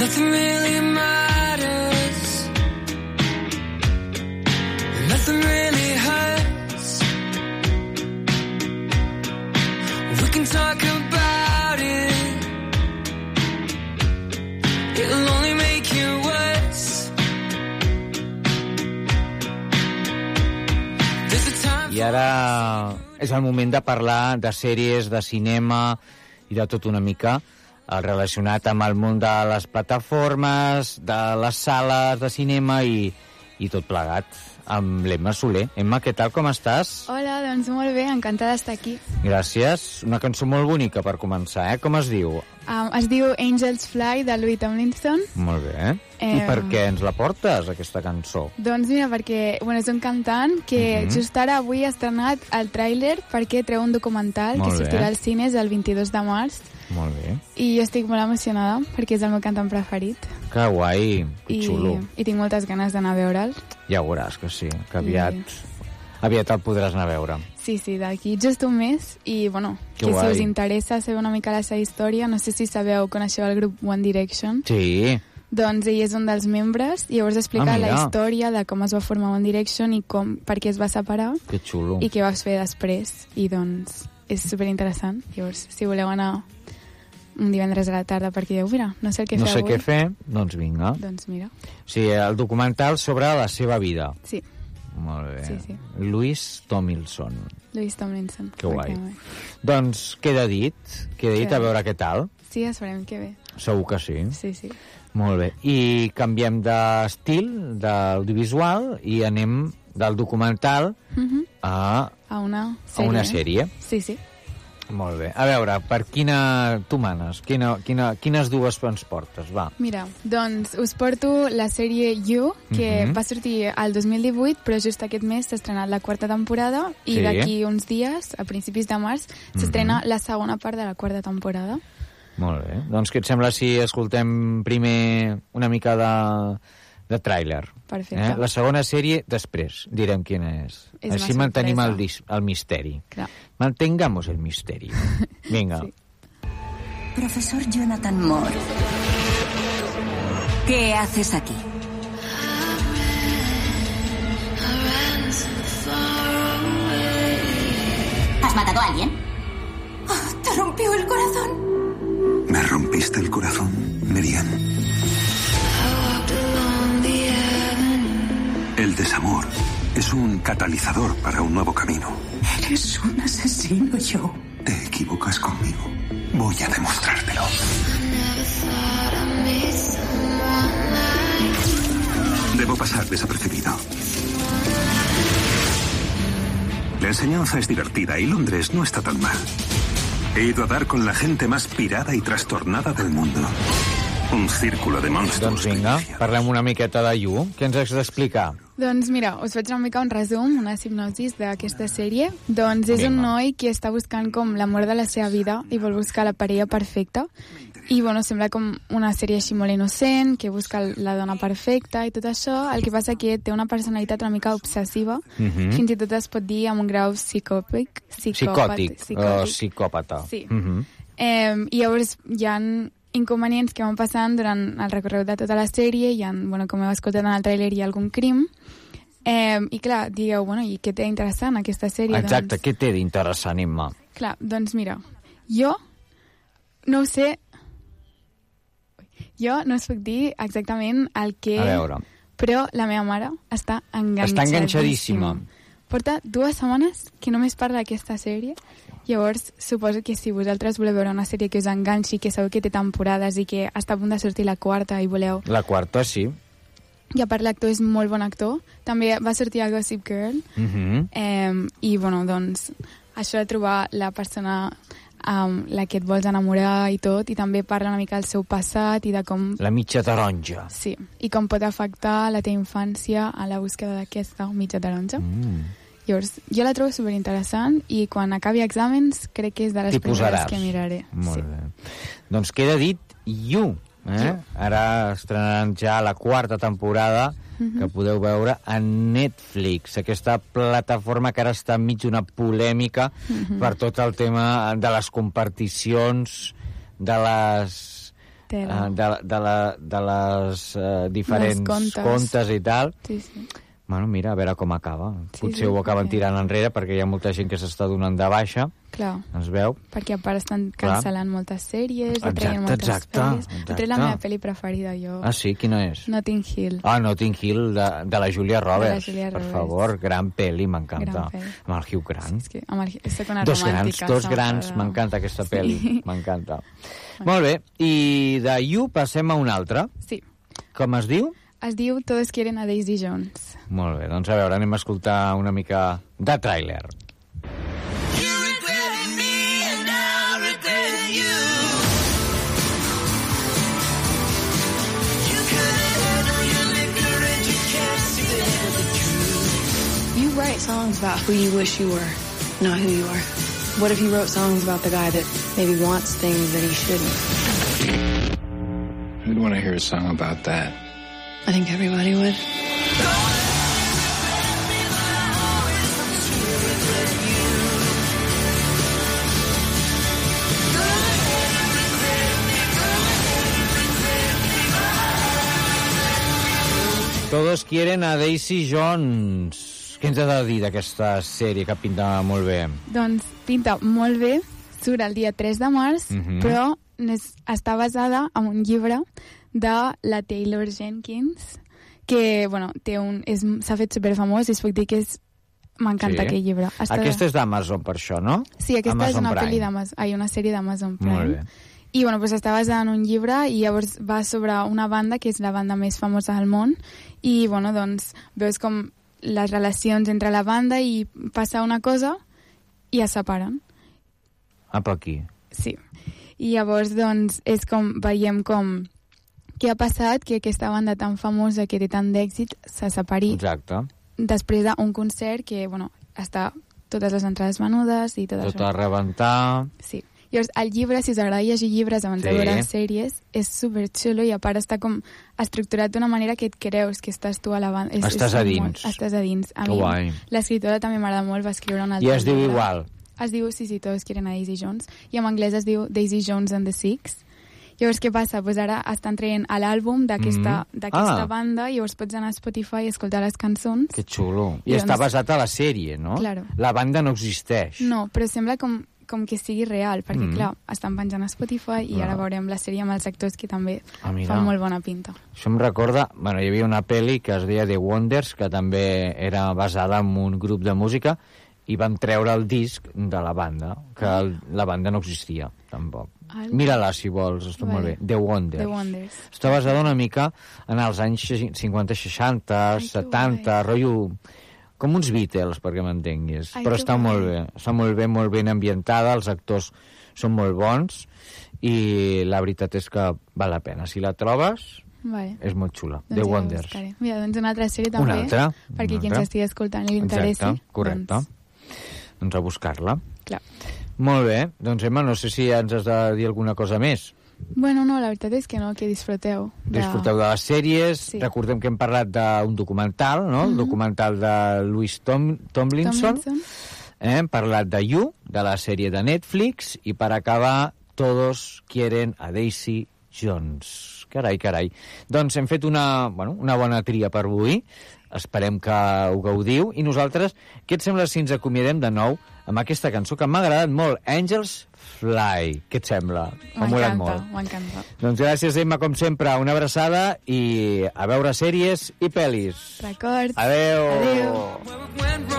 Nothing really matters. Nothing really hurts. We can talk about it. Only make ara és el moment de parlar de sèries, de cinema i de tot una mica eh, relacionat amb el món de les plataformes, de les sales de cinema i, i tot plegat amb l'Emma Soler. Emma, què tal, com estàs? Hola, doncs molt bé, encantada d'estar aquí. Gràcies. Una cançó molt bonica per començar, eh? Com es diu? Um, es diu Angels Fly, de Louis Tomlinson. Molt bé. I Eh, per què ens la portes, aquesta cançó? Doncs mira, perquè bueno, és un cantant que Mhm. just ara avui ha estrenat el tràiler perquè treu un documental Molt que bé. sortirà als cines el 22 de març Molt bé. i jo estic molt emocionada perquè és el meu cantant preferit Que guai, que i, xulo. i tinc moltes ganes d'anar a veure'l. Ja ho veuràs que sí, que aviat, aviat el podràs anar a veure. Sí, sí, d'aquí just un mes i bueno, Que que, si us interessa saber una mica la seva història, no sé si sabeu, coneixeu el grup One Direction. Sí, Doncs ell és un dels membres i llavors explica Ah, la història de com es va formar One Direction i com, per què es va separar que xulo. i què vas fer després. I doncs és superinteressant. Llavors, si voleu anar un divendres a la tarda perquè dieu, mira, no sé el que no fer sé avui. què fer, doncs vinga. Doncs mira, Sí, el documental sobre la seva vida. sí, Molt bé. Sí, sí. Louis Tomlinson. Louis Tomlinson. Que guai. Doncs queda dit, queda dit a veure què tal. Sí, esperem que bé. Segur que sí. Sí, sí. Molt bé. I canviem d'estil, d'audiovisual, i anem del documental Mhm. a, A una a sèrie. una sèrie. Sí, sí. Molt bé. A veure, per quina tu manes? Quina, quina, quines dues ens portes? Va. Mira, doncs us porto la sèrie You, que Mhm. va sortir al 2018, però just aquest mes s'ha estrenat la quarta temporada i Sí. d'aquí uns dies, a principis de març, s'estrena Mhm. la segona part de la quarta temporada. Molt bé. Doncs què et sembla si escoltem primer una mica de, de tràiler? Perfecte. Eh? La segona sèrie, després direm quina és. És Així mantenim el, dis, el misteri. Clar. Mantengamos el misteri. (laughs) Vinga. sí. Profesor Jonathan Moore. ¿Qué haces aquí? ¿Has matado a alguien? Te rompió el corazón. Me rompiste el corazón, Miriam. Es un catalizador para un nuevo camino. Eres un asesino, Joe. Te equivocas conmigo. Voy a demostrártelo. Debo pasar desapercibido. La enseñanza es divertida y Londres no está tan mal. He ido a dar con la gente más pirada y trastornada del mundo. Un círculo de monstruos. Doncs vinga, parlem una miqueta de You. Què ens has d'explicar? Doncs mira, us faig una mica un resum, una hipnosis d'aquesta sèrie. Doncs és un noi que està buscant com l'amor de la seva vida i vol buscar la parella perfecta. I bueno, sembla com una sèrie així molt innocent, que busca la dona perfecta i tot això. El que passa que té una personalitat una mica obsessiva, Mhm. fins i tot es pot dir amb un grau psicòpic. Psicòtic o psicòpata. Sí. Mhm. Eh, I llavors hi ha inconvenients que van passant durant el recorregut de tota la sèrie, hi ha, bueno, com heu escoltat en el tràiler, hi ha algun crim, eh, i clar, digueu, bueno, i què té interessant aquesta sèrie? Exacte, Doncs, què té d'interessant, Imma? clar, doncs mira, jo no ho sé... Jo no us puc dir exactament el que... A veure. Però la meva mare està enganxadíssima. Està enganxadíssima. Porta dues setmanes que només parla d'aquesta sèrie. Llavors, suposo que si vosaltres voleu veure una sèrie que us enganxi, que sabeu que té temporades i que està a punt de sortir la quarta i voleu... La quarta, sí. I a part l'actor és molt bon actor. També va sortir a Gossip Girl. Mhm. Eh, I, bueno, doncs, això de trobar la persona amb la que et vols enamorar i tot, i també parla una mica del seu passat i de com... La mitja taronja. Sí, i com pot afectar la teva infància a la búsqueda d'aquesta mitja taronja. Mm. Llavors, jo la trobo superinteressant i quan acabi exàmens crec que és de les primeres que miraré. Molt sí. bé. Doncs queda dit You. Eh? Ara estrenaran ja la quarta temporada Mhm. que podeu veure a Netflix, aquesta plataforma que ara està enmig d'una polèmica Mhm. per tot el tema de les comparticions, de les Tela. eh, de, de, la, de les eh, diferents Dels comptes. comptes i tal. Sí, sí. Bueno, mira, a veure com acaba. Sí, Potser sí, ho acaben perquè- tirant enrere perquè hi ha molta gent que s'està donant de baixa. Clar, Es veu? perquè a part estan Clar. cancel·lant moltes sèries, Exacte, traient moltes exacte, pel·lis. exacte. He tret la meva pel·li preferida, jo. Ah, sí? Quina és? Notting Hill. Ah, Notting Hill, de, de la Julia Roberts. Julia per Roberts. favor, gran pel·li, m'encanta. Amb el Hugh Grant. És que amb el, soc una dos grans, dos grans, m'encanta aquesta Sí. pel·li, (laughs) m'encanta. Molt bé, i de You passem a una altra. Sí. Com es diu? Es diu Todos quieren a Daisy Jones. Molt bé, doncs a veure, anem a escoltar una mica de tràiler. You write songs about who you wish you were, not who you are. What if you wrote songs about the guy that maybe wants things that he shouldn't? Who'd want to hear a song about that? I think everybody would. Todos quieren a Daisy Jones. Què ens ha de dir d'aquesta sèrie que pinta molt bé? Doncs pinta molt bé, surt el dia 3 de març, Mhm. però és, està basada en un llibre de la Taylor Jenkins, que bueno, té un, és- s'ha fet superfamós i us puc dir que és m'encanta aquell llibre. Està- Aquesta és d'Amazon, per això, no? Sí, aquesta és Amazon una Prime. pel·li d'Amazon, ai, una sèrie d'Amazon Prime. Molt bé. I bueno, pues està basada en un llibre i llavors va sobre una banda que és la banda més famosa del món i bueno, doncs veus com les relacions entre la banda i passa una cosa i es separen. Apa, aquí. Sí. I llavors, doncs, és com veiem com què ha passat que aquesta banda tan famosa que té tant d'èxit se separi Exacte. després d'un concert que, bueno, està totes les entrades venudes i tot, Tot això. a rebentar... Sí. Llavors, el llibre, si us agrada llegir llibres abans de Sí. veure sèries, és superxulo i a part està com estructurat d'una manera que et creus que estàs tu a la banda. És, Estàs és a molt- dins. Estàs a dins. A Que mi, l'escriptora també m'agrada molt, va escriure un I altre es diu igual. Es diu, sí, sí, tots quieren a Daisy Jones. I en anglès es diu Daisy Jones and the Six. Llavors, què passa? Pues ara estan traient l'àlbum d'aquesta Mhm. d'aquesta Ah. banda i llavors pots anar a Spotify i escoltar les cançons. Que xulo. I, I està doncs- basat a la sèrie, no? Claro. La banda no existeix. No, però sembla com, com que sigui real, perquè, Mhm. clar, estan penjant a Spotify i Clar. ara veurem la sèrie amb els actors que també Ah, mira. fan molt bona pinta. Això em recorda... Bueno, hi havia una pel·li que es deia The Wonders, que també era basada en un grup de música, i van treure el disc de la banda, que el, la banda no existia, tampoc. Mira-la, si vols, està molt Vale. bé. The Wonders. The Wonders. Està basada una mica en els anys 50-60, 70, rotllo... Com uns Beatles, perquè m'entenguis. Ai, Però està guai. molt bé. Està molt bé, molt ben ambientada, els actors són molt bons, i la veritat és que val la pena. Si la trobes, Vale. és molt xula. Doncs The ja Wonders. Mira, doncs una altra sèrie també, Una altra, perquè una qui ens altra. estigui escoltant li interessi. Exacte, correcte. Doncs... a buscar-la. Clar. Molt bé. Doncs, Emma, no sé si ens has de dir alguna cosa més. Bueno, no, la veritat és que no, que disfruteu. de- Disfruteu de les sèries. Sí. Recordem que hem parlat d'un documental, no? El Mhm. documental de Louis Tom Tomlinson. Tomlinson. Eh? Hem parlat de You, de la sèrie de Netflix, i per acabar, Todos quieren a Daisy Jones. Carai, carai. Doncs hem fet una, bueno, una bona tria per avui. Esperem que ho gaudiu. I nosaltres, què et sembla si ens acomiadem de nou amb aquesta cançó que m'ha agradat molt, Angels Fly. Què et sembla? M'ha molat molt. m'encanta. Doncs gràcies, Emma, com sempre. Una abraçada i a veure sèries i pel·lis. Records. Adeu. Adeu. went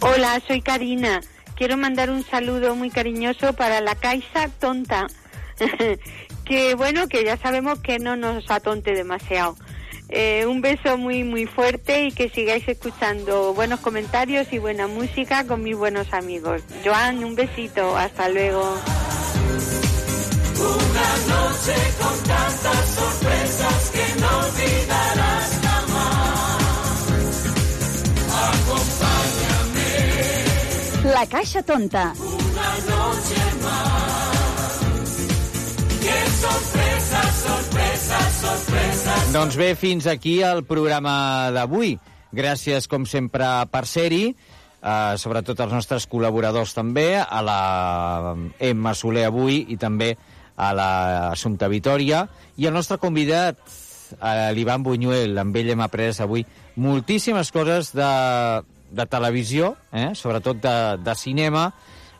Hola, soy Karina. Quiero mandar un saludo muy cariñoso para la Caixa Tonta. (laughs) que bueno, que ya sabemos que no nos atonte demasiado. Eh, un beso muy muy fuerte y que sigáis escuchando buenos comentarios y buena música con mis buenos amigos. Joan, un besito, hasta luego. Noche con tantas sorpresas que no olvidarás jamás. Acompáñame La Caixa Tonta. una noche más. Qué sorpresas, sorpresas, sorpresas. Doncs bé, fins aquí el programa d'avui. Gràcies, com sempre, per ser-hi, eh, sobretot als nostres col·laboradors també, a la Emma Soler avui i també a l'Assumpta Vitoria, i el nostre convidat, eh, l'Ivan Buñuel, amb ell hem après avui moltíssimes coses de, de televisió, eh, sobretot de, de cinema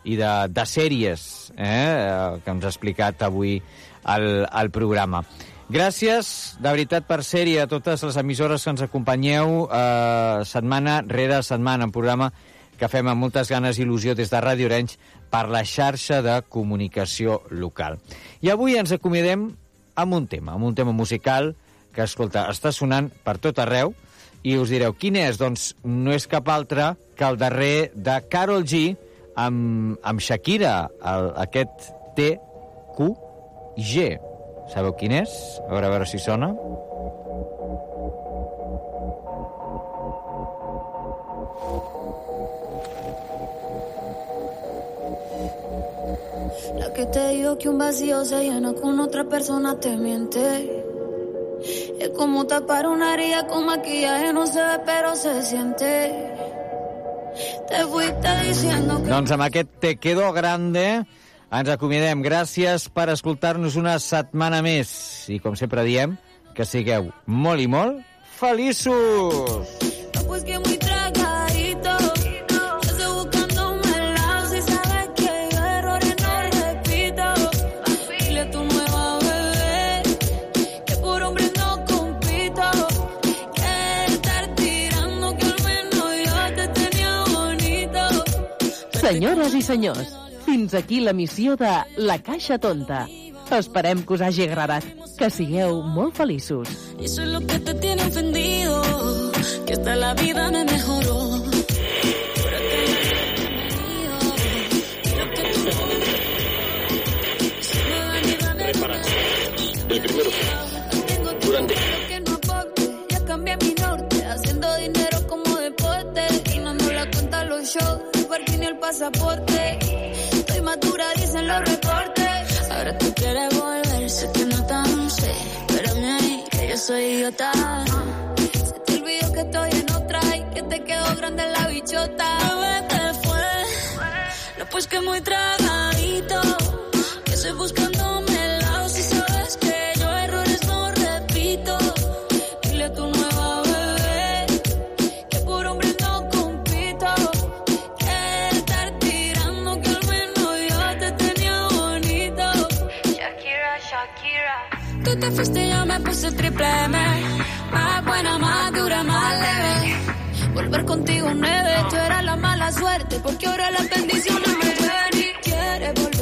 i de, de sèries eh, que ens ha explicat avui al, al programa. Gràcies, de veritat, per ser-hi a totes les emissores que ens acompanyeu eh, setmana rere setmana, un programa que fem amb moltes ganes i il·lusió des de Ràdio Orenys per la xarxa de comunicació local. I avui ens acomiadem amb un tema, amb un tema musical que, escolta, està sonant per tot arreu i us direu, quin és? Doncs no és cap altre que el darrer de Carol G amb, amb Shakira, el, aquest TQG. Sabeu quin és? A veure, a veure si sona. Que te digo que un vacío se llena con otra persona te miente. Es como tapar una herida con maquillaje, no se ve, pero se siente. Te fuiste diciendo que. Doncs amb aquest Te Quedo Grande ens acomiadem. Gràcies per escoltar-nos una setmana més. I com sempre diem, que sigueu molt i molt feliços! Senyores i senyors, fins aquí la missió de La Caixa Tonta. Esperem que us hagi agradat. Que sigueu molt feliços. Y eso es lo que te tiene ofendido. Que hasta la vida me mejoró. El primero. Durante. que no aporte. Ya cambié mi norte, haciendo dinero como deporte. Y no nos la cuenta los shows, el parking y el pasaporte. Estoy madura, dicen los reportes. Ahora tú quieres volver, sé que no tan sé. Espérame ahí, que yo soy idiota. Se te olvidó que estoy en otra y que te quedó grande la bichota. Bebé, te fue. No, pues que muy tragadito. Te fuiste yo me puse triple M. Más buena, más dura, más leve. Volver contigo nueve, tú eras la mala suerte, porque ahora las bendiciones me llueven y quieres volver,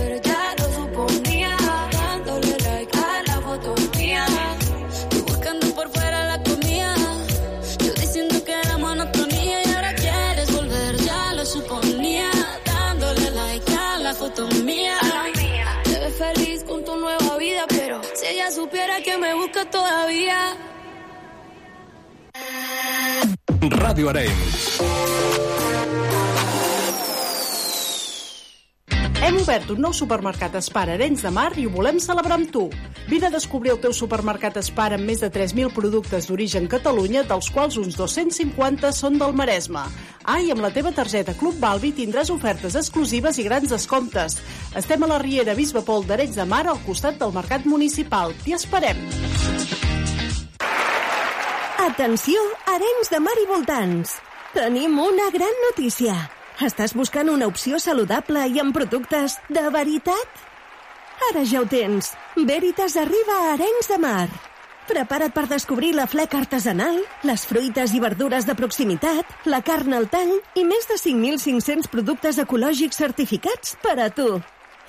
busca todavía. Ràdio Arenys. Hem obert un nou supermercat Espar a Arenys de Mar i ho volem celebrar amb tu. Vine a descobrir el teu supermercat Espar amb més de 3.000 productes d'origen Catalunya, dels quals uns 250 són del Maresme. Ah, i amb la teva targeta Club Balbi tindràs ofertes exclusives i grans descomptes. Estem a la Riera Bisbe Pol d'Arenys de Mar, al costat del Mercat Municipal. T'hi esperem! Atenció, Arenys de Mar i voltants! Tenim una gran notícia. Estàs buscant una opció saludable i amb productes de veritat? Ara ja ho tens. Veritas arriba a Arenys de Mar. Prepara't per descobrir la fleca artesanal, les fruites i verdures de proximitat, la carn al tall i més de 5.500 productes ecològics certificats per a tu.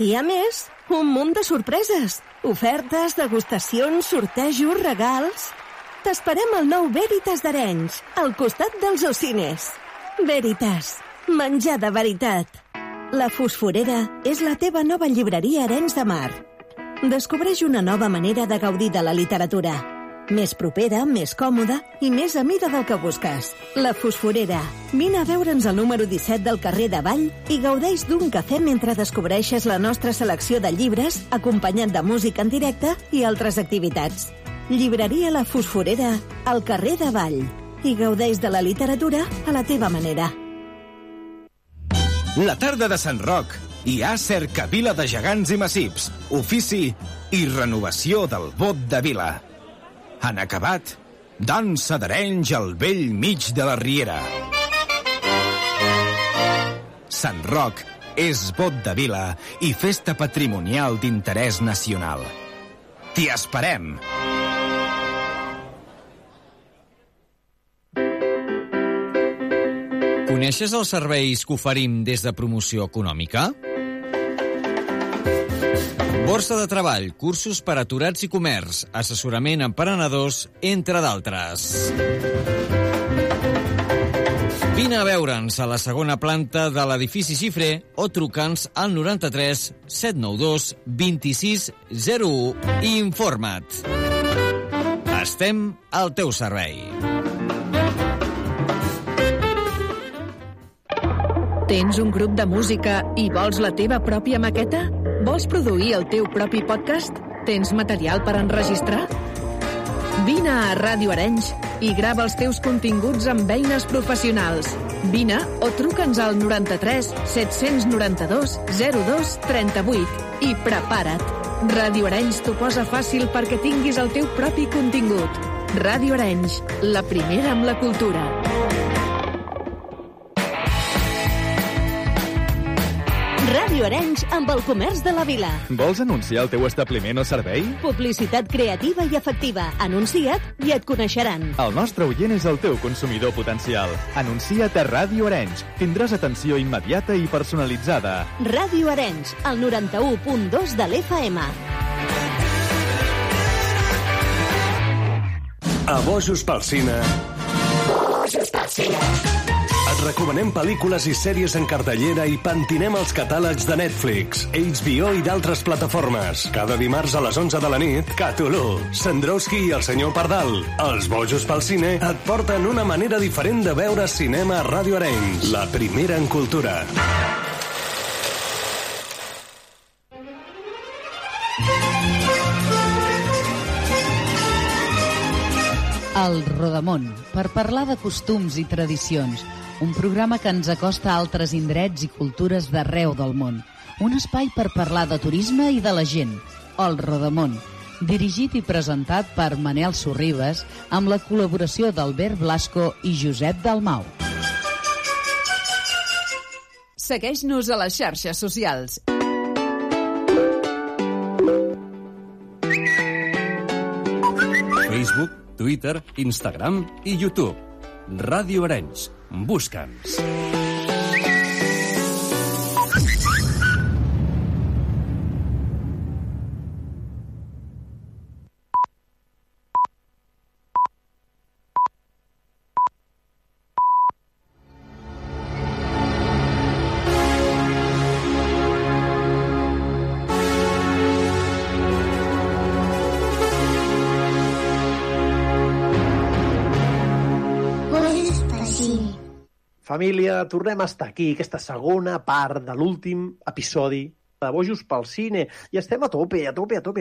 I a més, un munt de sorpreses. Ofertes, degustacions, sortejos, regals... T'esperem al nou Veritas d'Arenys, al costat dels Ocines. Veritas, menjar de veritat. La Fosforera és la teva nova llibreria Arenys de Mar. Descobreix una nova manera de gaudir de la literatura. Més propera, més còmoda i més a mida del que busques. La Fosforera. Vine a veure'ns al número 17 del carrer de Vall i gaudeix d'un cafè mentre descobreixes la nostra selecció de llibres, acompanyat de música en directe i altres activitats. Llibreria La Fosforera, al carrer de Vall. I gaudeix de la literatura a la teva manera. La tarda de Sant Roc. Hi ha cercavila de gegants i massips, ofici i renovació del bot de vila. En acabat, dansa d'Arenys al vell mig de la Riera. Sant Roc és bot de vila i festa patrimonial d'interès nacional. T'hi esperem! Coneixes els serveis que oferim des de promoció econòmica? Borsa de treball, cursos per aturats i comerç, assessorament a emprenedors, entre d'altres. Vine a veure'ns a la segona planta de l'edifici Xifré o truca'ns al 93 792 26 01 i informa't. Estem al teu servei. Tens un grup de música i vols la teva pròpia maqueta? Vols produir el teu propi podcast? Tens material per enregistrar? Vine a Ràdio Arenys i grava els teus continguts amb eines professionals. Vine o truca'ns al 93 792 02 38 i prepara't. Ràdio Arenys t'ho posa fàcil perquè tinguis el teu propi contingut. Ràdio Arenys, la primera amb la cultura. Ràdio Arenys amb el comerç de la vila. Vols anunciar el teu establiment o servei? Publicitat creativa i efectiva. Anuncia't i et coneixeran. El nostre oient és el teu consumidor potencial. Anuncia't a Ràdio Arenys. Tindràs atenció immediata i personalitzada. Ràdio Arenys, el 91.2 de l'FM. A Bojos pel Cine. Bojos pel Cine. Recomanem pel·lícules i sèries en cartellera i pentinem els catàlegs de Netflix, HBO i d'altres plataformes. Cada dimarts a les 11 de la nit, Catulú, Sandrowski i el senyor Pardal. Els bojos pel cine et porten una manera diferent de veure cinema a Ràdio Arenys. La primera en cultura. El Rodamont, per parlar de costums i tradicions. Un programa que ens acosta a altres indrets i cultures d'arreu del món. Un espai per parlar de turisme i de la gent. El Rodamont, dirigit i presentat per Manel Sorribes amb la col·laboració d'Albert Blasco i Josep Dalmau. Segueix-nos a les xarxes socials. Facebook, Twitter, Instagram i YouTube. Ràdio Arenys. Busca'ns. Família, tornem a estar aquí, aquesta segona part de l'últim episodi de Bojos pel Cine. I estem a tope, a tope, a tope,